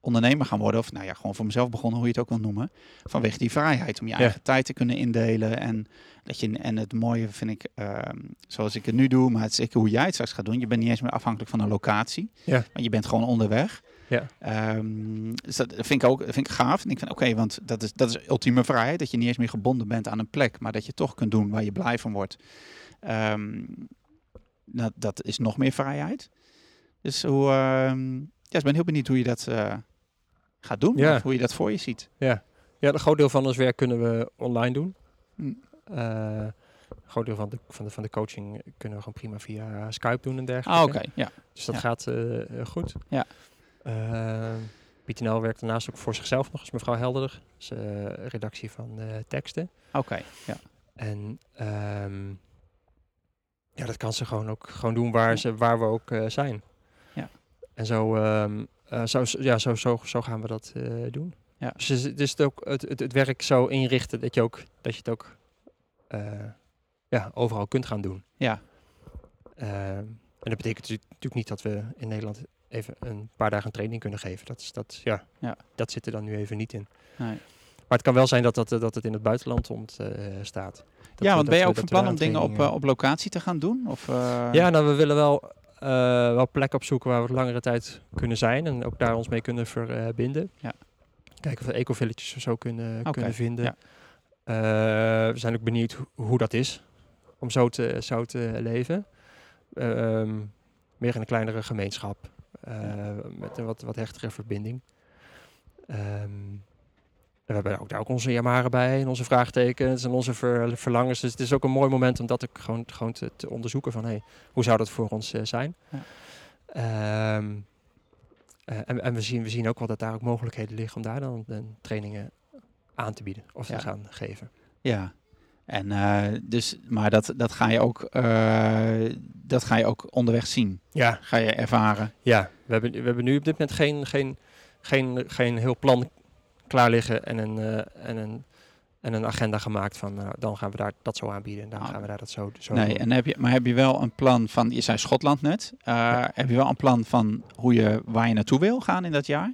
ondernemer gaan worden, of nou ja, gewoon voor mezelf begonnen, hoe je het ook wil noemen, vanwege die vrijheid om je Ja. eigen tijd te kunnen indelen en dat je en het mooie vind ik, ehm, zoals ik het nu doe, maar het is zeker hoe jij het straks gaat doen. Je bent niet eens meer afhankelijk van een locatie, Ja. maar je bent gewoon onderweg. Ja. Ehm, dus dat vind ik ook vind ik gaaf. En ik vind oké, want dat is, dat is ultieme vrijheid, dat je niet eens meer gebonden bent aan een plek, maar dat je toch kunt doen waar je blij van wordt. Ehm, dat, dat is nog meer vrijheid. Dus hoe, ehm, ja, ik ben heel benieuwd hoe je dat eh, gaat doen. Ja. Of hoe je dat voor je ziet. Ja, een groot deel van ons werk kunnen we online doen. Hm. Eh, een groot deel van de, van, de, van de coaching kunnen we gewoon prima via Skype doen en dergelijke. Ah, oké. Ja. Dus dat Ja. gaat eh, goed. Ja. Uh, Piet NL werkt daarnaast ook voor zichzelf nog als mevrouw Helder. Dus, eh, redactie van eh, teksten. Oké. Ja. En ehm, ja, dat kan ze gewoon ook gewoon doen waar, ze, waar we ook eh, zijn. Ja. En zo, ehm, eh, zo, zo- ja, zo, zo, zo gaan we dat eh, doen. Ja. Dus het is- het, ook, het, het, het werk zo inrichten dat je, ook, dat je het ook eh, ja, overal kunt gaan doen. Ja. Ehm, en dat betekent natuurlijk niet dat we in Nederland even een paar dagen training kunnen geven. Dat, is, dat, ja, Ja. dat zit er dan nu even niet in. Nee. Maar het kan wel zijn dat, dat, dat het in het buitenland om eh, staat. Dat ja, want ben je ook van plan om dingen op, eh, op locatie te gaan doen? Of, eh, Ja, nou, we willen wel, eh wel plekken opzoeken waar we langere tijd kunnen zijn. En ook daar ons mee kunnen verbinden. Ja. Kijken of we eco-villages of zo kunnen, kunnen vinden. ja. Eh, we zijn ook benieuwd ho- hoe dat is. Om zo te, zo te leven. Ehm, meer in een kleinere gemeenschap. Eh, Met een wat, wat hechtere verbinding. Ehm, we hebben ook daar ook onze jamaren bij en onze vraagtekens en onze ver- verlangens. Dus het is ook een mooi moment om dat ook gewoon, gewoon te, te onderzoeken van hey, hoe zou dat voor ons eh, zijn. Ja. Ehm, eh, en en we, zien, we zien ook wel dat daar ook mogelijkheden liggen om daar dan trainingen aan te bieden of Ja. te gaan geven. Ja. En eh, dus, maar dat, dat ga je ook, eh, dat ga je ook onderweg zien. Ja, Ga je ervaren. ja. We, hebben, we hebben nu op dit moment geen, geen, geen, geen heel plan klaar liggen en een, eh, en een, en een agenda gemaakt van nou, dan gaan we daar dat zo aanbieden en dan Ah. gaan we daar dat zo, zo Nee, doen. en heb je, maar heb je wel een plan van, je zei Schotland net. Ja. Heb je wel een plan van hoe je, waar je naartoe wil gaan in dat jaar?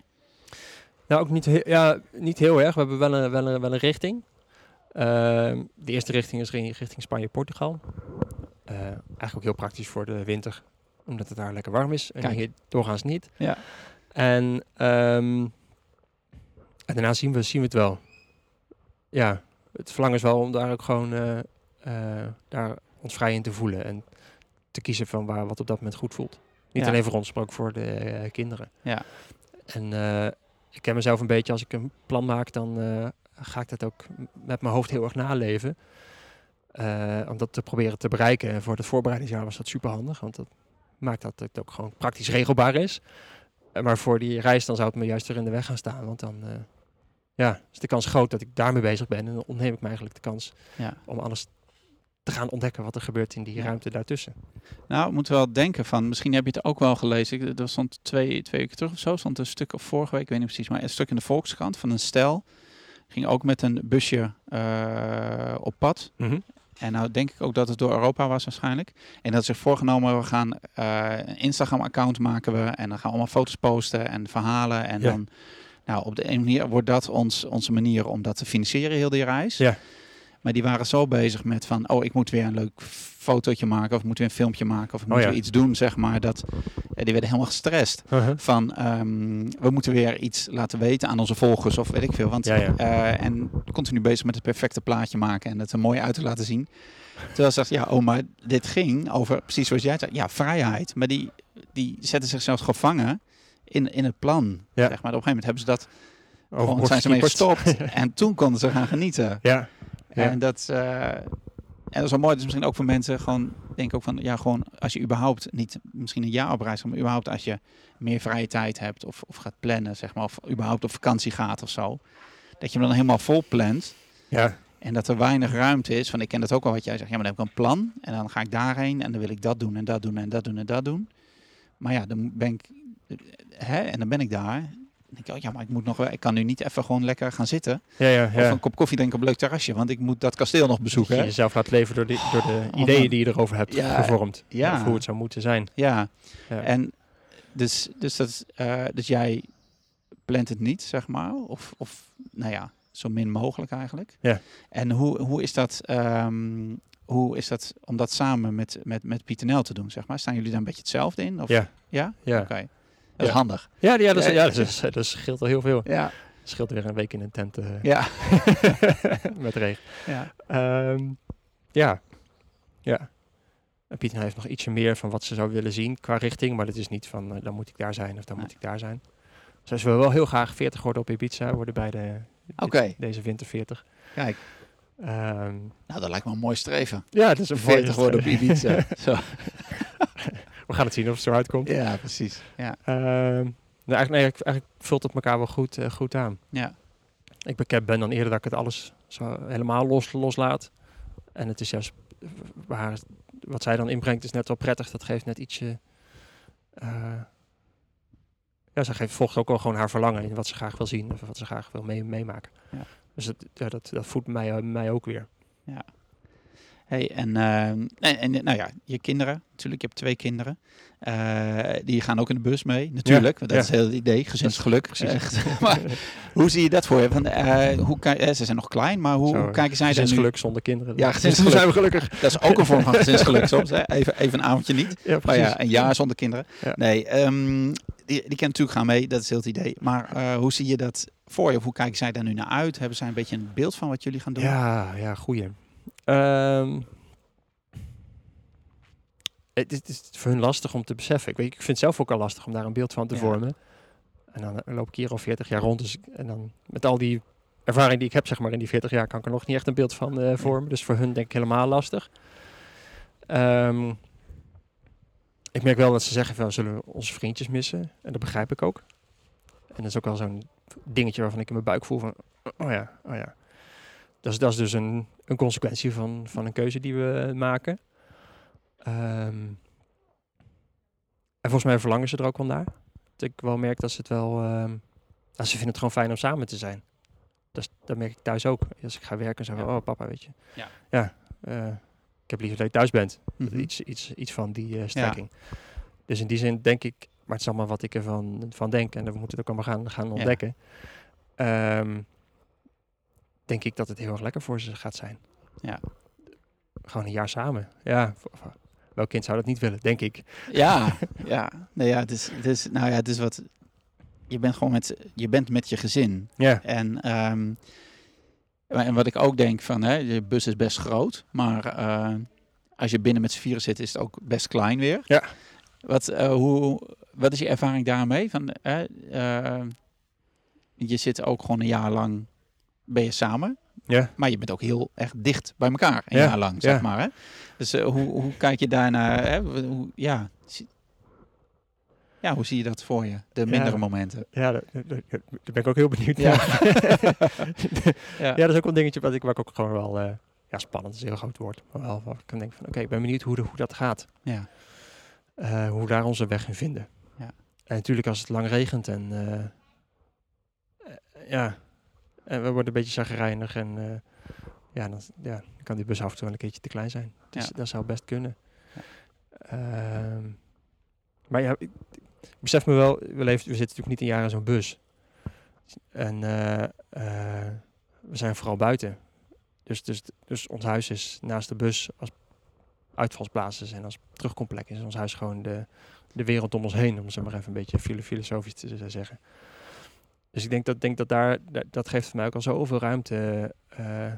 Nou, ook niet, he- ja, niet heel erg. We hebben wel een, wel een, wel een richting. Ehm, de eerste richting is ri- richting Spanje-Portugal. Eh, eigenlijk ook heel praktisch voor de winter, omdat het daar lekker warm is. En Kijk. hier doorgaans niet. Ja. En, ehm, en daarna zien we, zien we het wel. Ja, het verlangen is wel om daar ook gewoon eh, eh, daar ons vrij in te voelen. En te kiezen van waar wat op dat moment goed voelt. Niet Ja. alleen voor ons, maar ook voor de kinderen. Ja. En ik ken mezelf een beetje, als ik een plan maak, dan ga ik dat ook met mijn hoofd heel erg naleven. Eh, om dat te proberen te bereiken. En voor het voorbereidingsjaar was dat super handig, want dat maakt dat het ook gewoon praktisch regelbaar is. Eh, maar voor die reis dan zou het me juist weer in de weg gaan staan. Want dan eh, ja, is de kans groot dat ik daarmee bezig ben. En dan ontneem ik me eigenlijk de kans Ja. om alles te gaan ontdekken wat er gebeurt in die Ja. ruimte daartussen. Nou, ik moet wel denken van, misschien heb je het ook wel gelezen. Ik, er stond twee, twee weken terug of zo, stond een stuk, of vorige week, ik weet niet precies, maar een stuk in de Volkskrant van een stel. Ging ook met een busje eh, op pad. En nou denk ik ook dat het door Europa was waarschijnlijk. En dat ze zich voorgenomen, we gaan eh, een Instagram-account maken we. En dan gaan we allemaal foto's posten en verhalen. En Ja. dan, nou, op de een manier wordt dat ons, onze manier om dat te financieren, heel die reis. Ja. Maar die waren zo bezig met van, oh, ik moet weer een leuk fotootje maken. Of moet weer een filmpje maken. Of ik Oh moet ja. weer iets doen, zeg maar. Dat, ja, die werden helemaal gestrest. Van, ehm, we moeten weer iets laten weten aan onze volgers of weet ik veel. Want, Ja, ja. eh, en continu bezig met het perfecte plaatje maken en het er mooi uit te laten zien. Terwijl ze zegt, ja, oh, maar dit ging over, precies zoals jij zei, ja, vrijheid. Maar die, die zetten zichzelf gevangen in, in het plan. Ja. Zeg maar. Op een gegeven moment hebben ze dat, gewoon, zijn ze mee gestopt. en toen konden ze gaan genieten. Ja. En dat, eh, en dat is wel mooi. Dus misschien ook voor mensen gewoon, denk ik ook van, ja, gewoon als je überhaupt niet misschien een jaar op reis gaat, maar überhaupt als je meer vrije tijd hebt of, of gaat plannen, zeg maar, of überhaupt op vakantie gaat of zo, dat je hem dan helemaal vol plant. Ja. En dat er weinig ruimte is. Van ik ken dat ook al wat jij zegt. Ja, maar dan heb ik een plan. En dan ga ik daarheen. En dan wil ik dat doen en dat doen en dat doen en dat doen. Maar ja, dan ben ik. Hè, en dan ben ik daar. Denk ik, oh ja, maar ik moet nog wel. Ik kan nu niet even gewoon lekker gaan zitten. Ja, ja, Of ja. een kop koffie drinken op een leuk terrasje. Want ik moet dat kasteel nog bezoeken. Dat je jezelf laat leven door, die, door de Oh, ideeën man. die je erover hebt gevormd. ja. Of hoe het zou moeten zijn. Ja. Ja. En dus, dus, dat, eh, dus jij plant het niet, zeg maar. Of, of nou ja, zo min mogelijk eigenlijk. Ja. En hoe, hoe is dat... ehm, hoe is dat om dat samen met, met, met Nel te doen, zeg maar? Staan jullie daar een beetje hetzelfde in? Of? Ja. Ja? Ja, Oké. Dat is handig. ja, ja, dat, is, Ja, dat, is, dat scheelt al heel veel. Ja. scheelt weer een week in een tent eh, Ja. met regen. ja. Ehm, ja. Ja. En Pieter heeft nog ietsje meer van wat ze zou willen zien qua richting. Maar het is niet van, eh, dan moet ik daar zijn of dan Nee. moet ik daar zijn. Zij willen wel heel graag 40 worden op Ibiza. Worden bij de, deze winter 40. Kijk. Ehm, Nou, dat lijkt me een mooi streven. ja, het is een 40 worden op Ibiza. Zo. We gaan het zien of het zo uitkomt. Ja, precies. Ja. Ehm, nou, eigenlijk, nee, eigenlijk vult het elkaar wel goed, eh, goed aan. Ja. Ik ben, ben dan eerder dat ik het alles zo helemaal los, loslaat. En het is juist waar, wat zij dan inbrengt is net wel prettig. Dat geeft net ietsje... eh, ja, ze geeft, volgt ook wel gewoon haar verlangen in wat ze graag wil zien. Of wat ze graag wil mee, meemaken. Ja. Dus het, ja, dat, dat voedt mij, mij ook weer. Hey, en, eh, en, en nou ja, je kinderen, natuurlijk, je hebt twee kinderen. Eh, die gaan ook in de bus mee, natuurlijk. want dat ja. is heel het idee, gezinsgeluk. Precies. Echt. maar hoe zie je dat voor je? Van, eh, hoe kan, eh, ze zijn nog klein, maar hoe, hoe kijken zij? Gezinsgeluk zonder kinderen. Ja, gezinsgeluk. zijn we gelukkig. Dat is ook een vorm van gezinsgeluk soms. Hè? Even, even een avondje niet. Ja, Maar ja, een jaar zonder kinderen. Ja. Nee, ehm, die, die kan natuurlijk gaan mee, dat is heel het idee. Maar eh, hoe zie je dat voor je? Of hoe kijken zij daar nu naar uit? Hebben zij een beetje een beeld van wat jullie gaan doen? Ja, ja, goeie. Ehm, het, is- het is voor hun lastig om te beseffen. Ik, weet, ik vind het zelf ook al lastig om daar een beeld van te Ja. vormen. En dan eh, loop ik hier al 40 jaar rond. Dus, en dan met al die ervaring die ik heb zeg maar, in die 40 jaar, kan ik er nog niet echt een beeld van eh, vormen. Dus voor hun denk ik helemaal lastig. Ehm, ik merk wel dat ze zeggen van, zullen we onze vriendjes missen? En dat begrijp ik ook. En dat is ook wel zo'n dingetje waarvan ik in mijn buik voel van, oh ja, oh ja. Dat is, dat is dus een, een consequentie van, van een keuze die we maken. Ehm, en volgens mij verlangen ze er ook wel naar. Dat ik wel merk dat ze het wel... ehm, dat ze vinden het gewoon fijn om samen te zijn. Dat, is- dat merk ik thuis ook. Als ik ga werken, zeg ik, oh papa, weet je. Ja. Ja, eh, ik heb liever dat je thuis bent. Mhm. Iets, iets, iets van die eh, strekking. Dus in die zin denk ik, maar het is allemaal wat ik ervan van denk. En we moeten het ook allemaal gaan, gaan ontdekken. Ehm, denk ik dat het heel erg lekker voor ze gaat zijn. Ja. Gewoon een jaar samen. Ja, welk kind zou dat niet willen, denk ik. Ja, ja. Nee, ja, het is, het is, nou ja, het is wat. Je bent gewoon met, je bent met je gezin. Ja, En, ehm, en wat ik ook denk van, hè, je bus is best groot, maar eh, als je binnen met z'n vieren zit, is het ook best klein weer. Ja. Wat, eh, hoe, wat is je ervaring daarmee? Van, eh, je zit ook gewoon een jaar lang, ben je samen, ja. maar je bent ook heel erg dicht bij elkaar, een Ja, jaar lang, zeg ja. maar. Hè? Dus eh, hoe, hoe kijk je daarnaar? Hè? Hoe, ja, ja, hoe zie je dat voor je? De mindere momenten. Ja, daar, daar- daar- daar ben ik ook heel benieuwd Ja. naar. Ja. ja, dat is ook een dingetje wat ik, waar ik ook gewoon wel... eh, ja, spannend is een heel groot woord. Maar wel, waar ik kan denken van, oké, ik ben benieuwd hoe, de, hoe dat gaat. Ja. eh, hoe we daar onze weg in vinden. Ja. En natuurlijk als het lang regent en ja, en we worden een beetje zagrijnig en eh, ja, dan, ja, dan kan die bus af en toe wel een keertje te klein zijn. Dus Ja. dat zou best kunnen. Ja. Ehm, maar ja, ik, ik besef me wel, we, leven, we zitten natuurlijk niet een jaar in zo'n bus. En eh, eh, we zijn vooral buiten. Dus, dus, dus ons huis is naast de bus als uitvalsplaats en als terugkomplek is ons huis gewoon de, de wereld om ons heen, om zo maar even een beetje filo- filosofisch te zeggen. Dus ik denk dat, denk dat daar, dat, geeft mij ook al zoveel ruimte. eh,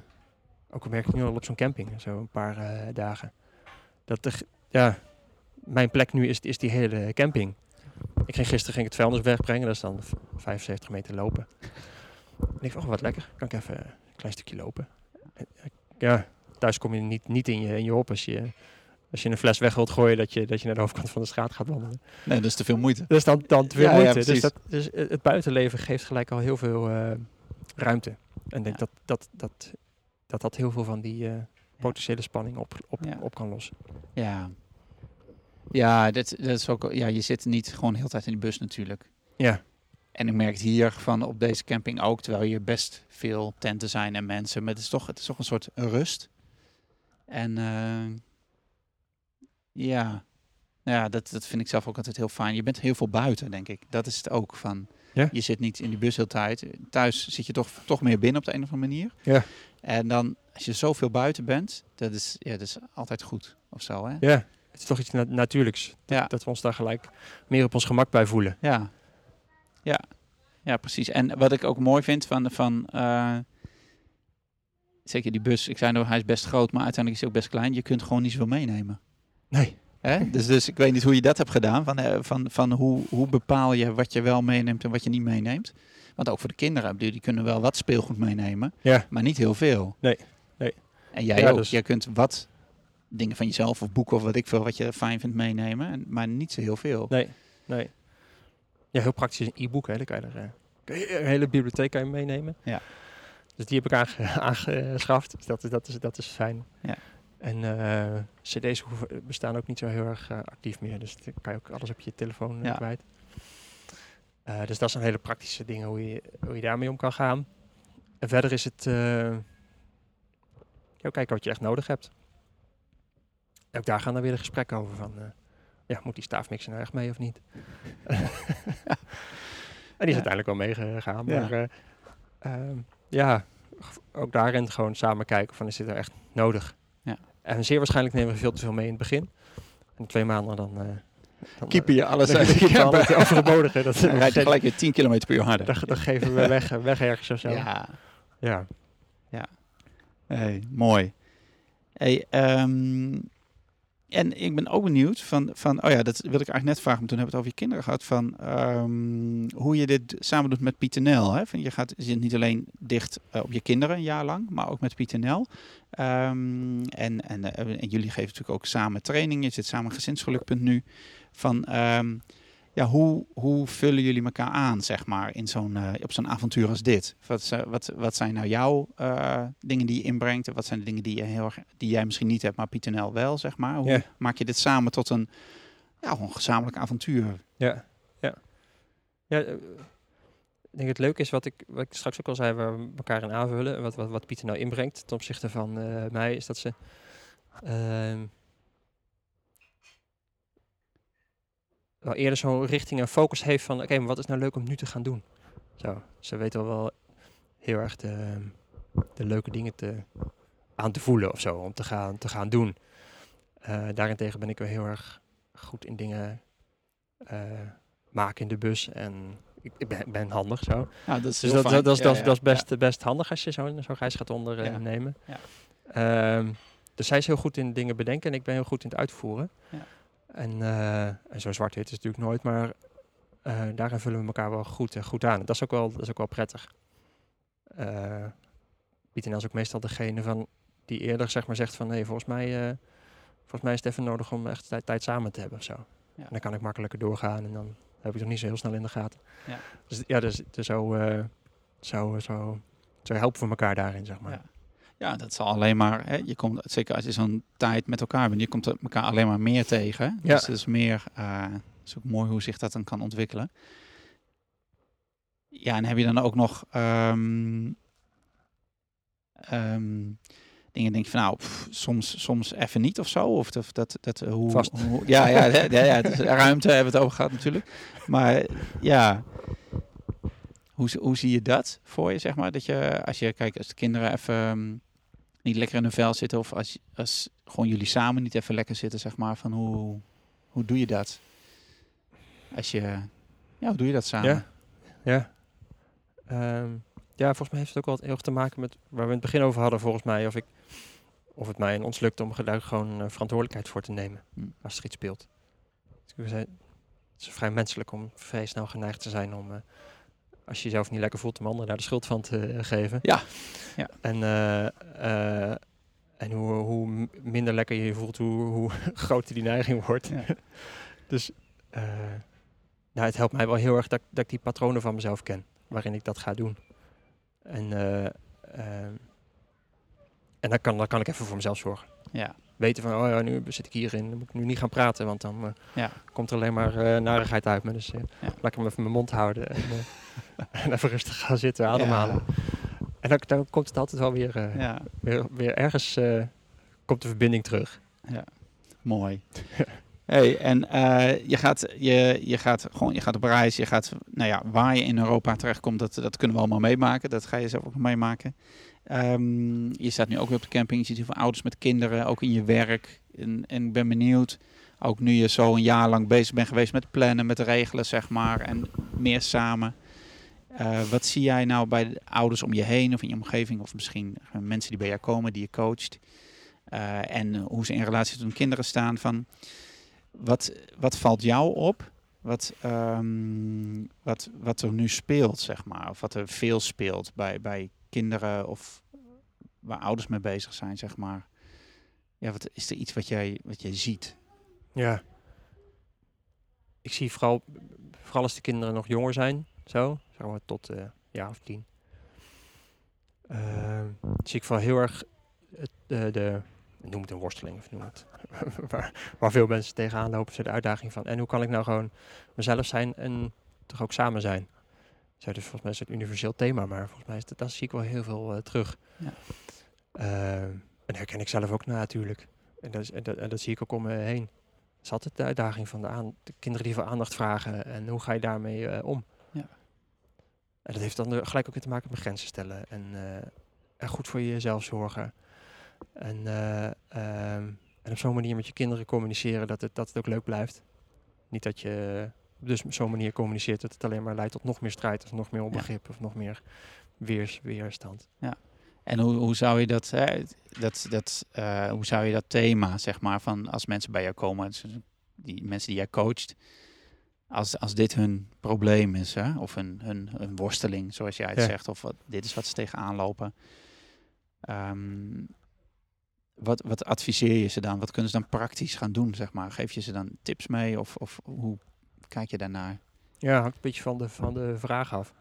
ook al merk ik nu al op zo'n camping, zo een paar eh, dagen. Dat er, ja, mijn plek nu is, is die hele camping. Ik ging gisteren ging het vuilnis wegbrengen, dat is dan v- 75 meter lopen. En ik dacht, oh wat lekker, kan ik even een klein stukje lopen. En, Ja, thuis kom je niet, niet in, je, in je op als je, als je een fles weg wilt gooien, dat je, dat je naar de overkant van de straat gaat wandelen. Nee, dat is te veel moeite. Dus dan, dan te veel Ja, ja, moeite. dus, dat, dus het buitenleven geeft gelijk al heel veel eh, ruimte. En ik denk Ja. dat, dat, dat, dat dat heel veel van die eh, potentiële spanning op, op, op kan lossen. Ja. Ja, dat, dat is ook, ja, je zit niet gewoon de hele tijd in de bus natuurlijk. Ja. En ik merk het hier van op deze camping ook, terwijl hier best veel tenten zijn en mensen. Maar het is toch, het is toch een soort rust. En eh, ja, nou ja dat, dat vind ik zelf ook altijd heel fijn. Je bent heel veel buiten, denk ik. Dat is het ook van. Ja. Je zit niet in die bus heel tijd. Thuis zit je toch, toch meer binnen op de een of andere manier. Ja. En dan, als je zoveel buiten bent, dat is, ja, dat is altijd goed of zo, hè? Ja, het is toch iets na- natuurlijks. Ja. Dat we ons daar gelijk meer op ons gemak bij voelen. Ja. Ja. Ja, precies. En wat ik ook mooi vind van, van eh, zeker die bus, ik zei nou, hij is best groot, maar uiteindelijk is hij ook best klein. Je kunt gewoon niet zoveel meenemen. Nee. Hè? Dus, dus ik weet niet hoe je dat hebt gedaan. Van, eh, van, van hoe, hoe bepaal je wat je wel meeneemt en wat je niet meeneemt. Want ook voor de kinderen, bedoel, die kunnen wel wat speelgoed meenemen, Ja. maar niet heel veel. Nee, nee. En jij Ja, ook. dus- Jij kunt wat dingen van jezelf of boeken of wat ik veel, wat je fijn vindt meenemen, en, maar niet zo heel veel. Nee, nee. Ja, heel praktisch een e-book, hè. Dan kan je er, eh, kan je een hele bibliotheek kan je meenemen. Ja. Dus die heb ik aange- aangeschaft. Dus dat, is- dat, is, dat is fijn. Ja. En eh, cd's hoeven- bestaan ook niet zo heel erg eh, actief meer. Dus dan kan je ook alles op je telefoon eh, Ja. kwijt. Eh, dus dat zijn hele praktische dingen hoe je, hoe je daarmee om kan gaan. En verder is het... eh ja, kijken wat je echt nodig hebt. Ook daar gaan dan weer de gesprekken over van... eh, ja, moet die staafmixer nou echt mee of niet? en die is Ja. uiteindelijk wel meegegaan. Ja. Maar eh, ehm, ja, ook daarin gewoon samen kijken van is dit nou echt nodig? Ja. En zeer waarschijnlijk nemen we veel te veel mee in het begin. En twee maanden dan... eh dan Keeper je alles uit de overbodige. Dat, Dan rijdt je gelijk weer 10 km per uur harder. dan, dan geven we weg, weg ergens of zo. Ja, ja. hey, mooi. Hey, ehm, en ik ben ook benieuwd van, van, oh ja, dat wilde ik eigenlijk net vragen, maar toen hebben we het over je kinderen gehad, van ehm, hoe je dit samen doet met Piet NL. Hè? Je gaat je zit niet alleen dicht eh, op je kinderen een jaar lang, maar ook met Piet NL. Ehm, en, en, eh, en jullie geven natuurlijk ook samen trainingen, je zit samen gezinsgeluk.nu. Van, ehm, ja, hoe, hoe vullen jullie elkaar aan, zeg maar, in zo'n, eh, op zo'n avontuur als dit? Wat, wat, wat zijn nou jouw eh, dingen die je inbrengt? En wat zijn de dingen die, je heel erg, die jij misschien niet hebt, maar Piet NL wel, zeg maar? Hoe maak je dit samen tot een, ja, een gezamenlijk avontuur? Ja, ja. ja eh, ik denk het leuke is wat ik, wat ik straks ook al zei, waar we elkaar in aanvullen. Wat, wat, wat Pieter nou inbrengt ten opzichte van mij, is dat ze. ehm, wel eerder zo'n richting en focus heeft van, oké, maar wat is nou leuk om nu te gaan doen? Zo, ze weet wel wel heel erg de, de leuke dingen te, aan te voelen of zo, om te gaan, te gaan doen. Eh, daarentegen ben ik wel heel erg goed in dingen eh, maken in de bus. En ik, ik ben, ben handig zo. Ja, dat is Dus dat, dat, dat, is, Ja, dat, is- ja, dat is ja. best, best handig als je zo'n zo'n reis gaat ondernemen. Ja. Ehm, dus zij is heel goed in dingen bedenken en ik ben heel goed in het uitvoeren. En, eh, en zo zwart-wit is het natuurlijk nooit, maar eh, daarin vullen we elkaar wel goed, eh, goed aan. Dat is ook wel, dat is ook wel prettig. Piet en Els is ook meestal degene van, die eerder zeg maar, zegt van... Hey, volgens, mij, volgens mij is het even nodig om echt tijd, tijd samen te hebben of zo. Ja. En dan kan ik makkelijker doorgaan en dan heb ik het nog niet zo heel snel in de gaten. Ja. Dus ja, dus, dus zo, zo, zo, zo helpen we elkaar daarin, zeg maar. Ja. Ja, dat zal alleen maar, hè, je komt, zeker als je zo'n tijd met elkaar bent, je komt elkaar alleen maar meer tegen. Ja. Dus het is meer, het is ook mooi hoe zich dat dan kan ontwikkelen. Ja, en heb je dan ook nog ehm, ehm, dingen, denk je van nou, pff, soms, soms even niet of zo? Of dat, dat, dat eh, hoe, Vast. hoe- ja, ja, ja, ja, ja, dus ruimte hebben we het over gehad natuurlijk. Maar ja, hoe, hoe zie je dat voor je, zeg maar? Dat je, als je, kijkt, als de kinderen even ehm, niet lekker in hun vel zitten, of als, als gewoon jullie samen niet even lekker zitten, zeg maar, van hoe, hoe doe je dat? Als je, ja, hoe doe je dat samen? Ja. Ja. Ehm, ja, volgens mij heeft het ook wel heel erg te maken met waar we in het begin over hadden, volgens mij. Of, ik, of het mij en ons lukt om daar gewoon eh, verantwoordelijkheid voor te nemen Hm. als er iets speelt. Dus we zijn, het is vrij menselijk om vrij snel geneigd te zijn om, eh, als je jezelf niet lekker voelt, om anderen daar de schuld van te eh, geven. Ja. Ja. En, eh, eh, en hoe, hoe minder lekker je je voelt, hoe, hoe groter die neiging wordt. Ja. dus nou, het helpt mij wel heel erg dat, dat ik die patronen van mezelf ken, waarin ik dat ga doen. En, ehm, en dan kan, dan kan ik even voor mezelf zorgen. Ja. Weten van, oh ja, nu zit ik hierin, dan moet ik nu niet gaan praten, want dan eh, Ja. komt er alleen maar eh, narigheid uit me. Dus Ja. laat ik hem even mijn mond houden en, en even rustig gaan zitten, ademhalen. En dan, dan komt het altijd wel weer, Ja, weer, weer ergens, komt de verbinding terug. mooi. Hey, en je, gaat, je, je, gaat gewoon, je gaat op reis, je gaat, nou ja, waar je in Europa terechtkomt, dat, dat kunnen we allemaal meemaken. Dat ga je zelf ook meemaken. Ehm, je staat nu ook weer op de camping, je ziet heel veel ouders met kinderen, ook in je werk. En, en ik ben benieuwd, ook nu je zo een jaar lang bezig bent geweest met plannen, met regelen, zeg maar, en meer samen. Uh, wat zie jij nou bij de ouders om je heen of in je omgeving, of misschien mensen die bij jou komen, die je coacht? Uh, en hoe ze in relatie tot hun kinderen staan. Van, wat, wat valt jou op? Wat, um, wat, wat er nu speelt, zeg maar. Of wat er veel speelt bij, bij kinderen of waar ouders mee bezig zijn, zeg maar. Ja, wat is er iets wat jij, wat jij ziet? Ja. Ik zie vooral, vooral als de kinderen nog jonger zijn, zo, zeg maar tot uh, jaar of tien. Uh, zie ik vooral heel erg het, uh, de, noem het een worsteling of noem het, waar, waar, veel mensen tegenaan lopen, is de uitdaging van. En hoe kan ik nou gewoon mezelf zijn en toch ook samen zijn? Zo, dus volgens mij is het een universeel thema, maar volgens mij is dat, dat zie ik wel heel veel uh, terug. Ja. Uh, en herken ik zelf ook natuurlijk. En dat, en, dat, en dat zie ik ook om me heen. Dat is altijd de uitdaging van de, aan, de kinderen die voor aandacht vragen. En hoe ga je daarmee uh, om? Ja. En dat heeft dan gelijk ook weer te maken met grenzen stellen. En, en goed voor jezelf zorgen. En, um, en op zo'n manier met je kinderen communiceren dat het, dat het ook leuk blijft. Niet dat je dus op zo'n manier communiceert dat het alleen maar leidt tot nog meer strijd of nog meer onbegrip ja. of nog meer weers, weerstand. Ja. En hoe, hoe zou je dat, hè, dat, dat uh, hoe zou je dat thema, zeg maar, van als mensen bij jou komen, die mensen die jij coacht, als, als dit hun probleem is, hè, of hun, hun, hun worsteling, zoals jij het ja. zegt, of wat, dit is wat ze tegenaan lopen. Um, wat, wat adviseer je ze dan? Wat kunnen ze dan praktisch gaan doen, zeg maar? Geef je ze dan tips mee of, of hoe kijk je daarnaar? Ja, hangt een beetje van de, van de vraag af.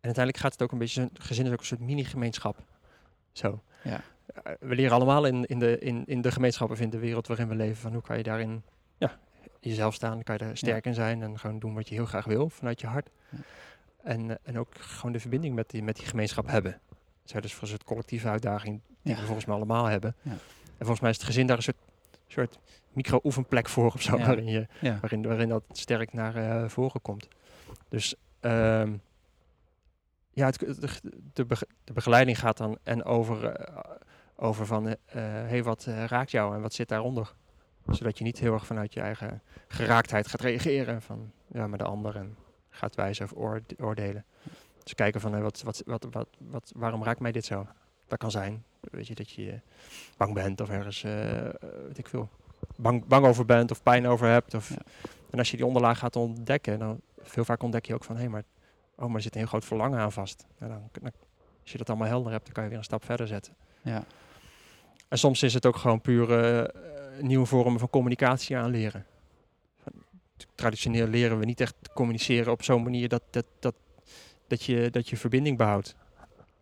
En uiteindelijk gaat het ook een beetje, gezin is ook een soort mini-gemeenschap. Zo. Ja. Uh, we leren allemaal in, in, de, in, in de gemeenschap of in de wereld waarin we leven, van hoe kan je daarin ja, jezelf staan, kan je daar sterk ja. in zijn en gewoon doen wat je heel graag wil vanuit je hart. Ja. En, uh, en ook gewoon de verbinding met die, met die gemeenschap hebben. Zo, dus voor een soort collectieve uitdaging die we volgens mij allemaal hebben. En volgens mij is het gezin daar een soort, soort micro-oefenplek voor of zo, ja. waarin, je, ja. waarin, waarin dat sterk naar uh, voren komt. Dus um, ja, het, de, de, de, begeleiding gaat dan en over, uh, over van, uh, hey, wat raakt jou en wat zit daaronder? Zodat je niet heel erg vanuit je eigen geraaktheid gaat reageren van, ja, maar de ander en gaat wijzen of oorde oordelen. Dus kijken van, wat, wat, wat, wat, wat, waarom raakt mij dit zo? Dat kan zijn, weet je, dat je bang bent of ergens, weet ik veel, bang, bang over bent of pijn over hebt. Of, ja. En als je die onderlaag gaat ontdekken, dan veel vaak ontdek je ook van hé, hey, maar, oh, maar er zit een heel groot verlangen aan vast. En dan, dan, als je dat allemaal helder hebt, dan kan je weer een stap verder zetten. Ja. En soms is het ook gewoon pure uh, nieuwe vormen van communicatie aanleren. Traditioneel leren we niet echt communiceren op zo'n manier dat, dat, dat, dat, je, dat je verbinding behoudt.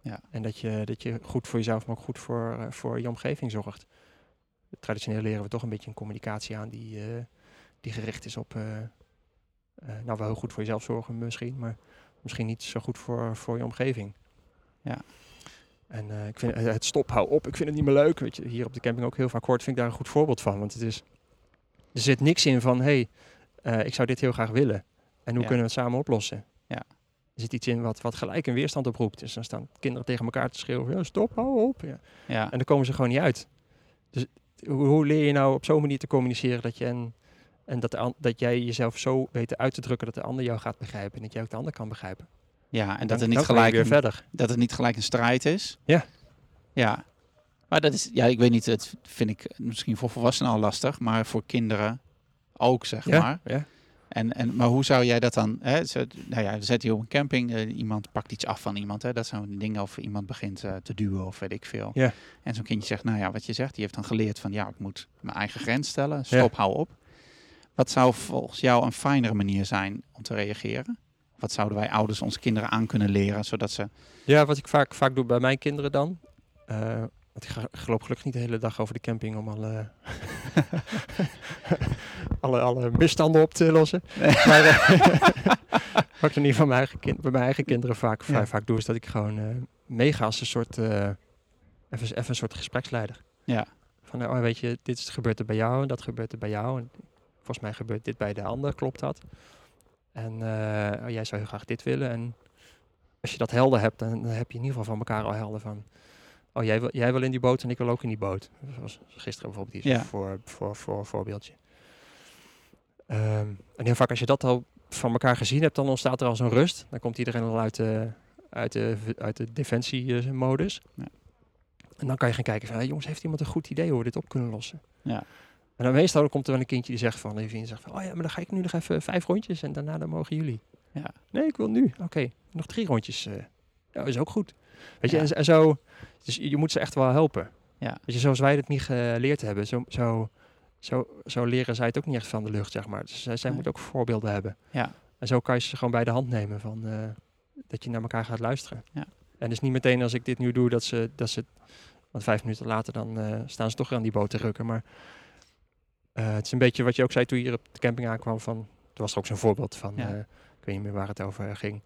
Ja. En dat je, dat je goed voor jezelf, maar ook goed voor, uh, voor je omgeving zorgt traditioneel leren we toch een beetje een communicatie aan die, uh, die gericht is op, uh, nou wel heel goed voor jezelf zorgen misschien, maar misschien niet zo goed voor, voor je omgeving. Ja. En ik vind het stop, hou op, ik vind het niet meer leuk. Weet je, hier op de camping ook heel vaak hoort, vind ik daar een goed voorbeeld van. Want het is, er zit niks in van, hé, hey, ik zou dit heel graag willen. En hoe ja. kunnen we het samen oplossen? Ja. Er zit iets in wat, wat gelijk een weerstand oproept. Dus dan staan kinderen tegen elkaar te schreeuwen, ja, stop, hou op. Ja. Ja. En dan komen ze gewoon niet uit. Dus hoe, hoe, leer je nou op zo'n manier te communiceren dat je en, en dat, de, dat jij jezelf zo weet uit te drukken dat de ander jou gaat begrijpen en dat jij ook de ander kan begrijpen. Ja, en dat, het niet gelijk weer een, verder. dat het niet gelijk een strijd is. Ja. Ja. Maar dat is, ja, ik weet niet, het vind ik misschien voor volwassenen al lastig, maar voor kinderen ook, zeg ja, maar. Ja. En, en, maar hoe zou jij dat dan, hè, nou ja, zet je op een camping, uh, iemand pakt iets af van iemand, hè, dat zijn dingen of iemand begint uh, te duwen of weet ik veel. Ja. En zo'n kindje zegt, nou ja, wat je zegt, die heeft dan geleerd van, ja, ik moet mijn eigen grens stellen, stop, ja. hou op. Wat zou volgens jou een fijnere manier zijn om te reageren? Wat zouden wij ouders onze kinderen aan kunnen leren, zodat ze... Ja, wat ik vaak, vaak doe bij mijn kinderen dan, uh, want ik, ga, loop gelukkig niet de hele dag over de camping om alle, alle, alle misstanden op te lossen. Nee. Maar uh, wat ik in ieder geval mijn eigen kind, bij mijn eigen kinderen vaak, vrij ja. vaak doe, is dat ik gewoon uh, meega als een soort, uh, even, even een soort gespreksleider. Ja. Van, oh, weet je, dit is, gebeurt er bij jou en dat gebeurt er bij jou. En volgens mij gebeurt dit bij de ander, klopt dat? En eh, oh, jij zou heel graag dit willen. En als je dat helder hebt, dan, dan heb je in ieder geval van elkaar al helder van... Oh, jij wil, jij wil in die boot en ik wil ook in die boot. Zoals gisteren bijvoorbeeld, die Ja. voor, voor, voor voorbeeldje. Ehm, en heel vaak als je dat al van elkaar gezien hebt, dan ontstaat er al zo'n rust. Dan komt iedereen al uit de, uit de, uit de defensiemodus. Ja. En dan kan je gaan kijken van, hey, jongens, heeft iemand een goed idee hoe we dit op kunnen lossen? Ja. En dan meestal komt er wel een kindje die zegt van, die vriend zegt van, oh ja, maar dan ga ik nu nog even vijf rondjes en daarna dan mogen jullie. Ja. Nee, ik wil nu. Oké, nog drie rondjes. eh ja, is ook goed. Weet je, Ja. en, en zo, dus je moet ze echt wel helpen. Ja. Weet je, zoals wij het niet geleerd hebben, zo, zo, zo, zo leren zij het ook niet echt van de lucht, zeg maar. Dus zij, zij Nee. moeten ook voorbeelden hebben. Ja. En zo kan je ze gewoon bij de hand nemen van eh, dat je naar elkaar gaat luisteren. Ja. En dus niet meteen als ik dit nu doe, dat ze, dat ze want vijf minuten later dan eh, staan ze toch weer aan die boot te rukken. Maar eh, het is een beetje wat je ook zei toen je hier op de camping aankwam. Van, er was er ook zo'n voorbeeld van, Ja. ik weet niet meer waar het over ging.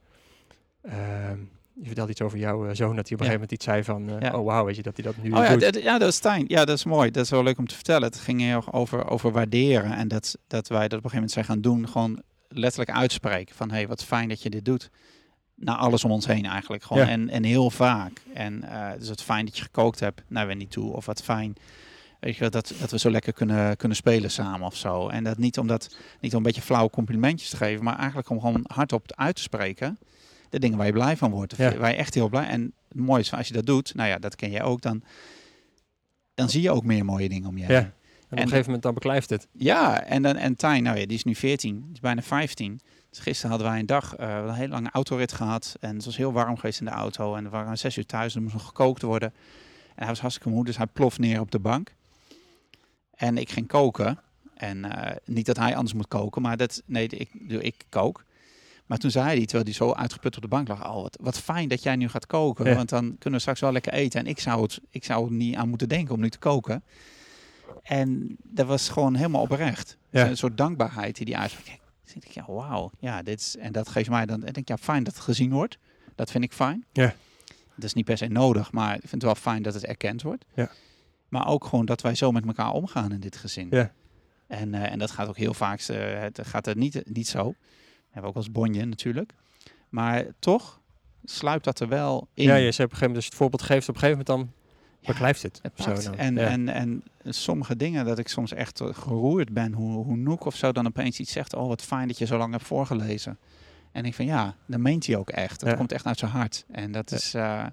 Ehm, je vertelde iets over jouw eh, zoon, dat hij op een gegeven moment iets zei van, eh, oh wauw, weet je, dat hij dat nu Oh ja, doet. dat, ja, dat is Stijn. Ja, dat is mooi. Dat is wel leuk om te vertellen. Het ging heel erg over, over waarderen. En dat, dat wij dat op een gegeven moment zijn gaan doen. Gewoon letterlijk uitspreken. Van, hé, hey, wat fijn dat je dit doet. Naar alles om ons heen eigenlijk. Gewoon. En, en heel vaak. En eh dus het fijn dat je gekookt hebt naar Wendy toe. Of wat fijn. Weet je, dat, dat we zo lekker kunnen, kunnen spelen samen of zo. En dat niet om, dat, niet om een beetje flauwe complimentjes te geven. Maar eigenlijk om gewoon hardop uit te spreken. De dingen waar je blij van wordt. Of Ja. Waar je echt heel blij... En het mooie is, als je dat doet. Nou ja, dat ken jij ook. Dan, dan zie je ook meer mooie dingen om je heen. Ja. En op een gegeven moment dan beklijft het. Ja, en, dan, en Tijn, nou ja, die is nu 14, die is bijna 15. Dus gisteren hadden wij een dag, eh, een hele lange autorit gehad. En het was heel warm geweest in de auto. En we waren zes uur thuis, er moest nog gekookt worden. En hij was hartstikke moe, dus hij ploft neer op de bank. En ik ging koken. En eh, niet dat hij anders moet koken, maar dat, nee, ik, ik kook. Maar toen zei hij, terwijl hij zo uitgeput op de bank lag, oh, wat, wat fijn dat jij nu gaat koken. Ja. Want dan kunnen we straks wel lekker eten. En ik zou, het, ik zou er niet aan moeten denken om nu te koken. En dat was gewoon helemaal oprecht. Ja. Een soort dankbaarheid die die uitsprak. Ik, ja, wauw. Ja, dit is, en dat geeft mij dan, ik denk ja, fijn dat het gezien wordt. Dat vind ik fijn. Ja. Dat is niet per se nodig, maar ik vind het wel fijn dat het erkend wordt. Ja. Maar ook gewoon dat wij zo met elkaar omgaan in dit gezin. Ja. En, eh, en dat gaat ook heel vaak, eh, het gaat er niet, niet zo. We hebben ook als bonje natuurlijk. Maar toch sluipt dat er wel in. Ja, je zei op een gegeven moment, als je het voorbeeld geeft, op een gegeven moment dan Ja, het. het Zo pakt. dan. En, Ja. en, en sommige dingen dat ik soms echt eh, geroerd ben, hoe, hoe Noek of zo dan opeens iets zegt. Oh, wat fijn dat je zo lang hebt voorgelezen. En ik van ja, dan meent hij ook echt. Dat Ja. komt echt uit zijn hart. En dat Ja. is, eh,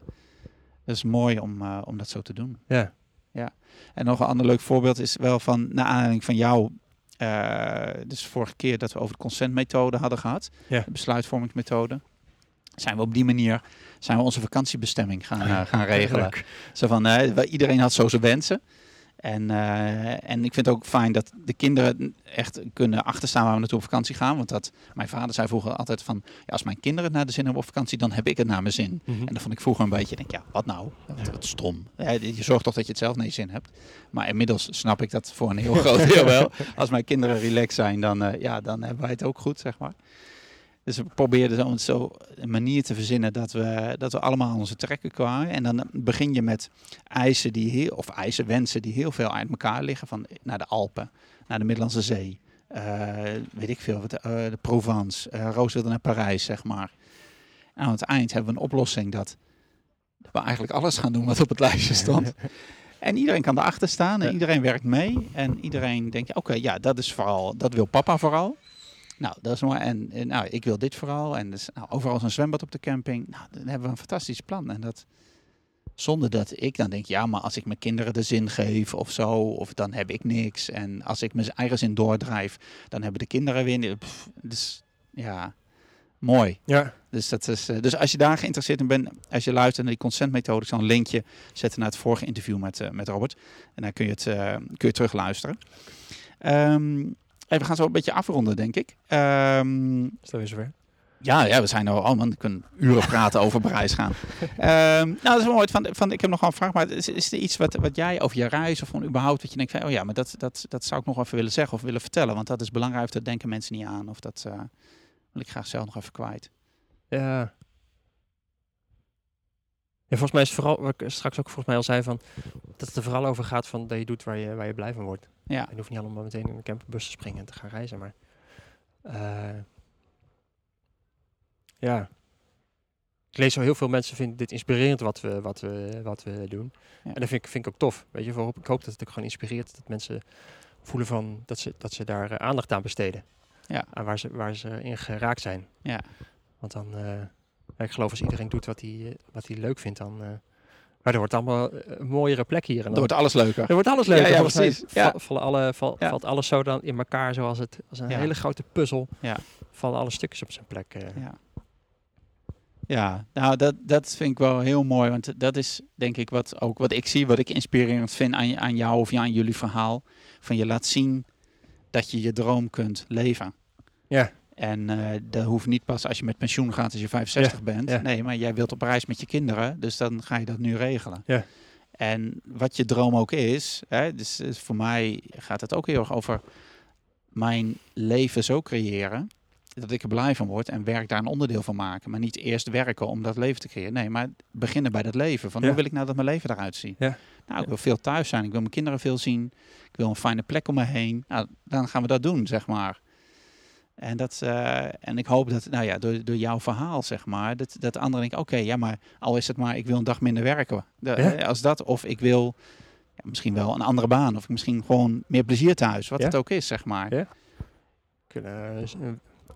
dat is mooi om, eh, om dat zo te doen. Ja. En nog een ander leuk voorbeeld is wel van, naar aanleiding van jou. Eh, dus vorige keer dat we over de consentmethode hadden gehad, Ja. de besluitvormingsmethode, zijn we op die manier zijn we onze vakantiebestemming gaan, eh, gaan regelen. Zo van, eh, iedereen had zo zijn wensen. En, eh, en ik vind het ook fijn dat de kinderen echt kunnen achterstaan waar we naartoe op vakantie gaan. Want dat, mijn vader zei vroeger altijd van, ja, als mijn kinderen het naar de zin hebben op vakantie, dan heb ik het naar mijn zin. Mhm. En dat vond ik vroeger een beetje, denk ja, wat nou? Wat, wat stom. Ja, je zorgt toch dat je het zelf naar je zin hebt. Maar inmiddels snap ik dat voor een heel groot deel wel. Als mijn kinderen relaxed zijn, dan, eh, ja, dan hebben wij het ook goed, zeg maar. Dus we probeerden zo, zo een manier te verzinnen dat we, dat we allemaal onze trekken kwamen. En dan begin je met eisen die heel, of eisen, wensen die heel veel uit elkaar liggen. Van naar de Alpen, naar de Middellandse Zee, eh, weet ik veel, wat, eh, de Provence, eh Roos wilde naar Parijs, zeg maar. En aan het eind hebben we een oplossing dat we eigenlijk alles gaan doen wat op het lijstje stond. En iedereen kan erachter staan en Ja. iedereen werkt mee. En iedereen denkt, oké, ja, dat is vooral, dat wil papa vooral. Nou, dat is mooi. En, en, nou, ik wil dit vooral. En dus, nou, overal is een zwembad op de camping. Nou, dan hebben we een fantastisch plan. En dat zonder dat ik dan denk, ja, maar als ik mijn kinderen de zin geef of zo, of dan heb ik niks. En als ik mijn eigen zin doordrijf, dan hebben de kinderen weer. Pff, dus ja, mooi. Ja, Dus, dat is, eh, dus als je daar geïnteresseerd in bent, als je luistert naar die consentmethode, ik zal een linkje zetten naar het vorige interview met, eh, met Robert. En dan kun je het eh, kun je terug luisteren. Hey, we gaan zo een beetje afronden, denk ik. Ehm, is dat weer zover? ja, ja, we zijn al, oh man, we kunnen uren praten over Parijs gaan. Ehm, nou, dat is wel mooi. Van, van, ik heb nog wel een vraag, maar is, is er iets wat, wat jij over je reis of gewoon überhaupt, wat je denkt van, oh ja, maar dat, dat, dat zou ik nog even willen zeggen of willen vertellen, want dat is belangrijk, dat denken mensen niet aan of dat eh, wil ik graag zelf nog even kwijt. Ja. Ja, volgens mij is het vooral, wat ik straks ook volgens mij al zei, van, dat het er vooral over gaat van dat je doet waar je, waar je blij van wordt. Ja. En je hoeft niet allemaal meteen in een camperbus te springen en te gaan reizen, maar... eh, ja. Ik lees zo heel veel mensen vinden dit inspirerend wat we, wat we, wat we doen. Ja. En dat vind ik, vind ik ook tof. Weet je, voorop, ik hoop dat het ook gewoon inspireert dat mensen voelen van dat ze, dat ze daar eh, aandacht aan besteden. Ja. Aan waar ze, waar ze in geraakt zijn. Ja. Want dan, eh, ja, ik geloof als iedereen doet wat hij, wat hij leuk vindt, dan... maar er wordt allemaal eh, een mooiere plek hier. En Dan dan, wordt alles leuker. er wordt alles leuker. Ja, precies. Ja. val- vallen alle, val- Ja. Valt alles zo dan in elkaar zoals het als een hele grote puzzel. Ja. Vallen alle stukjes op zijn plek. eh. Ja. Ja, nou dat, dat vind ik wel heel mooi. Want dat is denk ik wat, ook wat ik zie, wat ik inspirerend vind aan, aan jou of aan jullie verhaal. Van je laat zien dat je je droom kunt leven. Ja. En eh, dat hoeft niet pas als je met pensioen gaat als je 65 bent. ja. Nee, maar jij wilt op reis met je kinderen. Dus dan ga je dat nu regelen. Ja. En wat je droom ook is. Hè, dus, dus voor mij gaat het ook heel erg over mijn leven zo creëren dat ik er blij van word en werk daar een onderdeel van maken. Maar niet eerst werken om dat leven te creëren. Nee, maar beginnen bij dat leven. Van Ja. hoe wil ik nou dat mijn leven eruit ziet? Ja. Nou, ik wil veel thuis zijn. Ik wil mijn kinderen veel zien. Ik wil een fijne plek om me heen. Nou, dan gaan we dat doen, zeg maar. En, dat, eh, en ik hoop dat, nou ja, door, door jouw verhaal, zeg maar, dat, dat anderen denken, oké, ja, maar al is het maar, ik wil een dag minder werken. De- Ja. eh, Als dat, of ik wil ja, misschien wel een andere baan, of misschien gewoon meer plezier thuis, wat Ja. het ook is, zeg maar. Ja.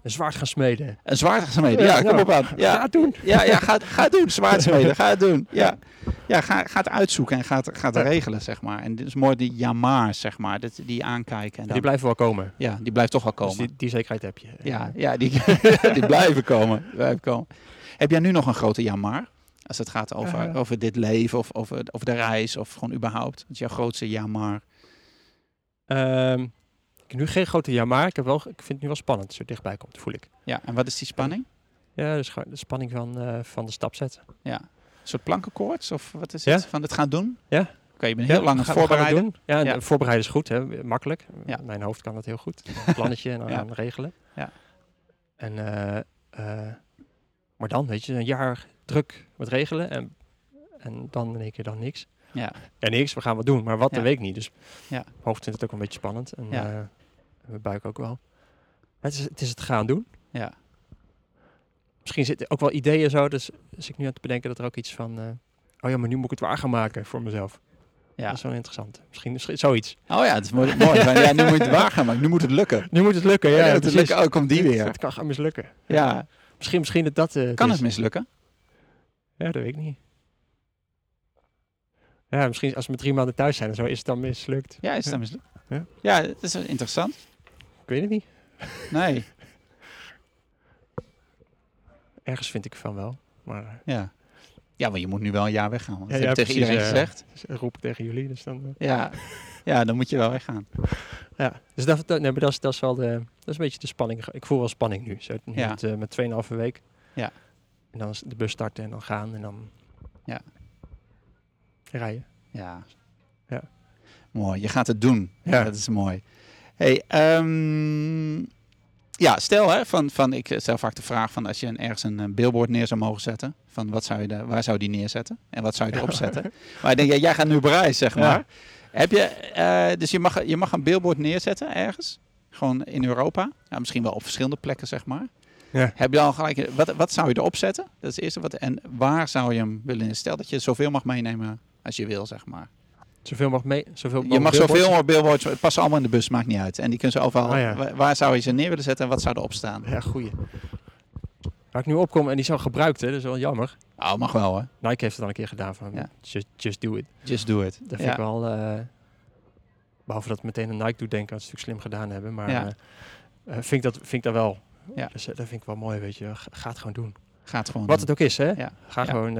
Kunnen eh, z- een, een zwaard gaan smeden. Een ja, Ja, kom op aan. Ga Ja, het doen. ja, ja ga, het- ga het doen, zwaardsmeden, ga het doen. Ja, ja ga, ga het uitzoeken en ga het, ga het regelen, zeg maar. En dit is mooi, die ja maar, zeg maar, dat, die aankijken. En Die dan, blijven wel komen. ja, die blijft toch wel komen. Dus die, die zekerheid heb je. Ja, ja die, die blijven komen. Blijven komen. Heb jij nu nog een grote jammer? Als het gaat over, Eh. over dit leven of over, over de reis of gewoon überhaupt. Wat is jouw grootste jammer? Ehm, ik heb nu geen grote ja, maar ik, heb wel, ik vind het nu wel spannend. Als er dichtbij komt, voel ik. Ja, en wat is die spanning? Ja, dus de spanning van, eh, van de stap zetten. Ja. Een soort plankenkoorts of wat is Ja. het? Van het gaan doen? Ja. Oké, je bent heel lang aan het we gaan voorbereiden. doen. Ja, Ja. voorbereiden is goed, hè? makkelijk. Ja. Mijn hoofd kan dat heel goed. Een plannetje en dan Ja. regelen. Ja. En, eh, eh, maar dan, weet je, een jaar druk met regelen en, en dan in één keer dan niks. Ja. Ja, niks, we gaan wat doen, maar wat, Ja. dat weet ik niet. Dus Ja. mijn hoofd vindt het ook een beetje spannend. En, Ja. eh, en mijn buik ook wel. Het is, het is het gaan doen. Ja. Misschien zitten ook wel ideeën zo, dus, dus ik nu aan het bedenken dat er ook iets van... eh, oh ja, maar nu moet ik het waar gaan maken voor mezelf. Ja. Dat is wel interessant. Misschien is zoiets. Oh ja, het is mooi. mooi. Ja, nu moet je het waar gaan maken. Nu moet het lukken. Nu moet het lukken, ja. Ja, het precies. lukken. Oh, komt die weer. Het kan gaan mislukken. Ja. Misschien, misschien dat dat... eh, Kan is. het mislukken? Ja, dat weet ik niet. Ja, misschien als we met drie maanden thuis zijn en zo, is het dan mislukt. Ja, is het dan mislukt? Ja. Ja, dat is interessant. Ik weet het niet. Nee. Ergens vind ik van wel. Maar Ja. Ja, maar je moet nu wel een jaar weggaan. Want Ja, dat heb ik tegen iedereen precies, gezegd. dus roep tegen jullie, dus dan... eh, Ja. ja, dan moet je wel weggaan. Ja, dus dat, dat, nee, maar dat, is, dat is wel de, dat is een beetje de spanning. Ik voel wel spanning nu. Zo, Ja. met, eh, met 2,5 week. Ja. En dan is de bus starten en dan gaan en dan Ja. Rijden. Ja. Ja. Mooi, je gaat het doen. Ja. Dat is mooi. Hey, ehm, ja, stel hè, van, van, ik stel vaak de vraag van als je ergens een, eh, billboard neer zou mogen zetten, van wat zou je de, waar zou je die neerzetten en wat zou je erop zetten? maar ik denk, ja, jij gaat nu op reis, zeg Ja. maar. Heb je, eh, dus je mag, je mag een billboard neerzetten ergens, gewoon in Europa, ja, misschien wel op verschillende plekken, zeg maar. Ja. Heb je al gelijk, wat, wat zou je erop zetten? Dat is het eerste. Wat, en waar zou je hem willen? Stel dat je zoveel mag meenemen als je wil, zeg maar. Zoveel mag mee. Zoveel Je mag billboards. zoveel mogelijk billboards, het passen allemaal in de bus, maakt niet uit. En die kunnen ze overal, Ah, ja. waar zou je ze neer willen zetten en wat zou erop staan? Ja, goeie. Waar ik nu opkom en die zo gebruikt, hè, dat is wel jammer. Oh, mag wel hè. Nike heeft het dan een keer gedaan van Ja. just, just do it. Just do it. Dat vind Ja. ik wel, eh, behalve dat het meteen een Nike doet denken, dat ze het natuurlijk slim gedaan hebben. Maar Ja. eh, eh, vind, ik dat, vind ik dat wel. Ja. Dus dat vind ik wel mooi, weet je. Ga, het gewoon doen. Gaat gewoon Wat doen. het ook is, hè. Ja. Ga. Gewoon,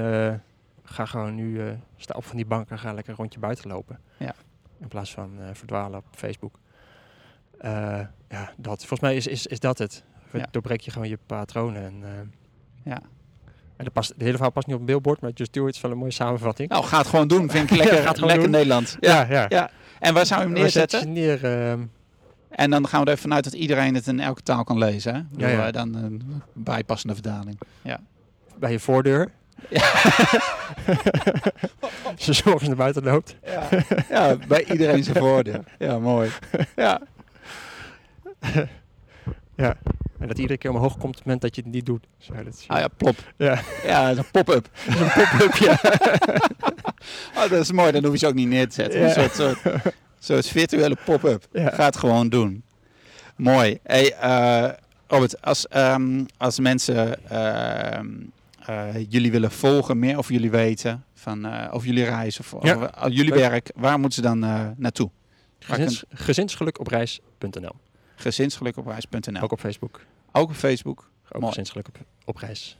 ga gewoon nu, eh, sta op van die bank en ga lekker een rondje buiten lopen. Ja. In plaats van eh, verdwalen op Facebook. Eh, ja, dat. Volgens mij is, is, is dat het. Ja. Doorbreek je gewoon je patronen. En, Ja. en dat past, de hele verhaal past niet op een billboard, maar Just Do It is wel een mooie samenvatting. Nou, ga het gewoon doen. Vind ik lekker, Ja, ga het gewoon lekker doen. Nederland. Ja. ja. ja. En waar zou je hem neerzetten? je neer? ehm, En dan gaan we er even vanuit dat iedereen het in elke taal kan lezen. Hè? Bedoel, Ja, ja. Dan een bijpassende vertaling. bij je voordeur. Ze zorgen naar buiten loopt. Ja, ja bij iedereen zijn voordeel. Ja, mooi. Ja, En dat iedere keer omhoog komt op het moment dat je het niet doet. Zo, dat is, ah, ja plop. ja. Ja, dat is een pop-up. Een pop-up, ja. Oh, dat is mooi, dan hoef je ze ook niet neer te zetten. Ja. Een soort, soort, soort virtuele pop-up. Ja. Ga het gewoon doen. Mooi. Hey, eh, Robert, als, ehm, als mensen ehm, eh, jullie willen volgen, meer over jullie weten, van, eh, over jullie reis of Ja. over al jullie werk, waar moeten ze dan eh, naartoe? Gezins, gezinsgelukopreis.nl. Gezinsgelukopreis.nl. Ook op Facebook. Ook op Facebook. Ook Mooi. gezinsgeluk op, op reis.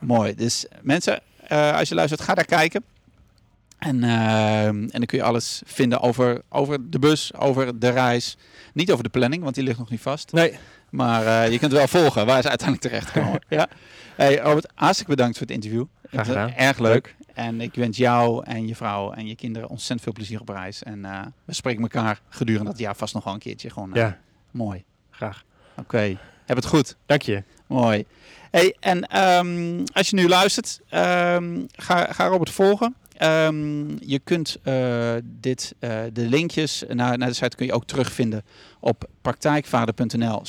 Mooi. Dus mensen, eh, als je luistert, ga daar kijken. En, eh, en dan kun je alles vinden over, over de bus, over de reis. Niet over de planning, want die ligt nog niet vast. Nee, Maar eh, je kunt wel volgen waar ze uiteindelijk terechtkomen. ja. Hey Robert, hartstikke bedankt voor het interview. Graag Het was gedaan. Erg leuk. En ik wens jou en je vrouw en je kinderen ontzettend veel plezier op reis. En eh, we spreken elkaar gedurende dat jaar vast nog wel een keertje. Gewoon eh, ja, mooi. graag. Oké, heb het goed. Dank je. Mooi. Hey, en ehm, als je nu luistert, ehm, ga, ga Robert volgen. Ehm, je kunt eh, dit, eh, de linkjes naar, naar de site kun je ook terugvinden op praktijkvader.nl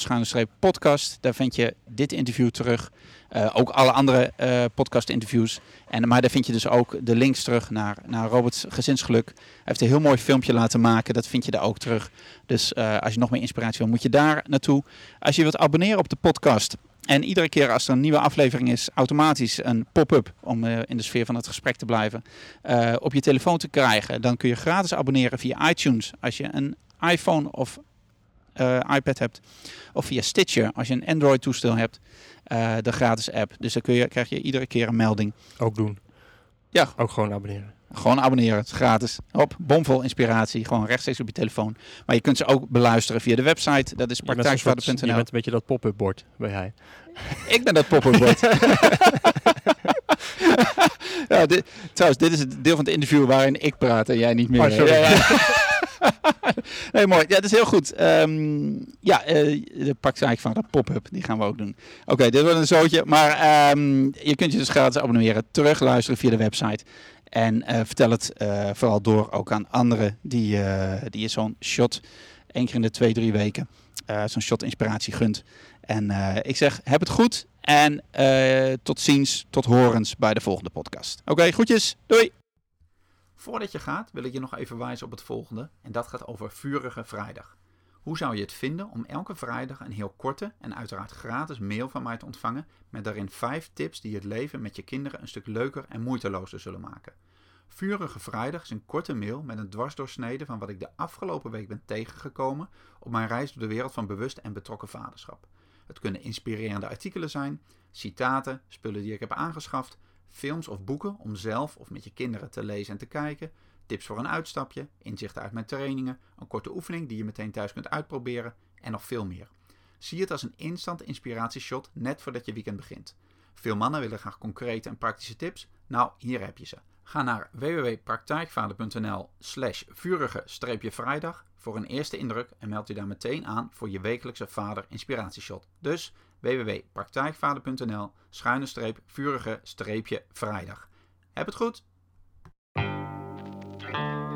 podcast. Daar vind je dit interview terug. Eh, ook alle andere podcast interviews. En, maar daar vind je dus ook de links terug naar, naar Roberts gezinsgeluk. Hij heeft een heel mooi filmpje laten maken. Dat vind je daar ook terug. Dus als je nog meer inspiratie wil, moet je daar naartoe. Als je wilt abonneren op de podcast. En iedere keer als er een nieuwe aflevering is, automatisch een pop-up om eh, in de sfeer van het gesprek te blijven, eh, op je telefoon te krijgen. Dan kun je gratis abonneren via iTunes als je een iPhone of eh, iPad hebt. Of via Stitcher als je een Android toestel hebt. de gratis app. Dus dan kun je, krijg je iedere keer een melding. Ook doen. Ja. Ook gewoon abonneren. Gewoon abonneren, het is gratis. Hop, bomvol inspiratie, gewoon rechtstreeks op je telefoon. Maar je kunt ze ook beluisteren via de website. Dat is Je soort- je praktijkvader.nl. bent een beetje dat pop-up bord, ben jij. Ik ben dat popperbord. ja, dit, trouwens, dit is het deel van het interview waarin ik praat en jij niet meer. Oh, sorry. Ja, ja. nee, mooi. Ja, dat is heel goed. Ehm, ja, eh de praktijk van de pop-up, die gaan we ook doen. Oké, dit wordt een zootje. Maar ehm, je kunt je dus gratis abonneren, terugluisteren via de website. En eh, vertel het eh, vooral door ook aan anderen die, eh, die je zo'n shot één keer in de twee, drie weken zo'n shot inspiratie gunt. En ik zeg, heb het goed en tot ziens, tot horens bij de volgende podcast. Oké, groetjes, doei! Voordat je gaat wil ik je nog even wijzen op het volgende en dat gaat over Vurige Vrijdag. Hoe zou je het vinden om elke vrijdag een heel korte en uiteraard gratis mail van mij te ontvangen met daarin 5 tips die het leven met je kinderen een stuk leuker en moeitelozer zullen maken? Vurige Vrijdag is een korte mail met een dwarsdoorsnede van wat ik de afgelopen week ben tegengekomen op mijn reis door de wereld van bewust en betrokken vaderschap. Het kunnen inspirerende artikelen zijn, citaten, spullen die ik heb aangeschaft, films of boeken om zelf of met je kinderen te lezen en te kijken, tips voor een uitstapje, inzichten uit mijn trainingen, een korte oefening die je meteen thuis kunt uitproberen en nog veel meer. Zie het als een instant inspiratieshot net voordat je weekend begint. Veel mannen willen graag concrete en praktische tips. Nou, hier heb je ze. Ga naar www.praktijkvader.nl slash vurige-vrijdag voor een eerste indruk en meld je daar meteen aan voor je wekelijkse vader inspiratieshot. Dus www.praktijkvader.nl schuine-vurige-vrijdag. Heb het goed! Thank you.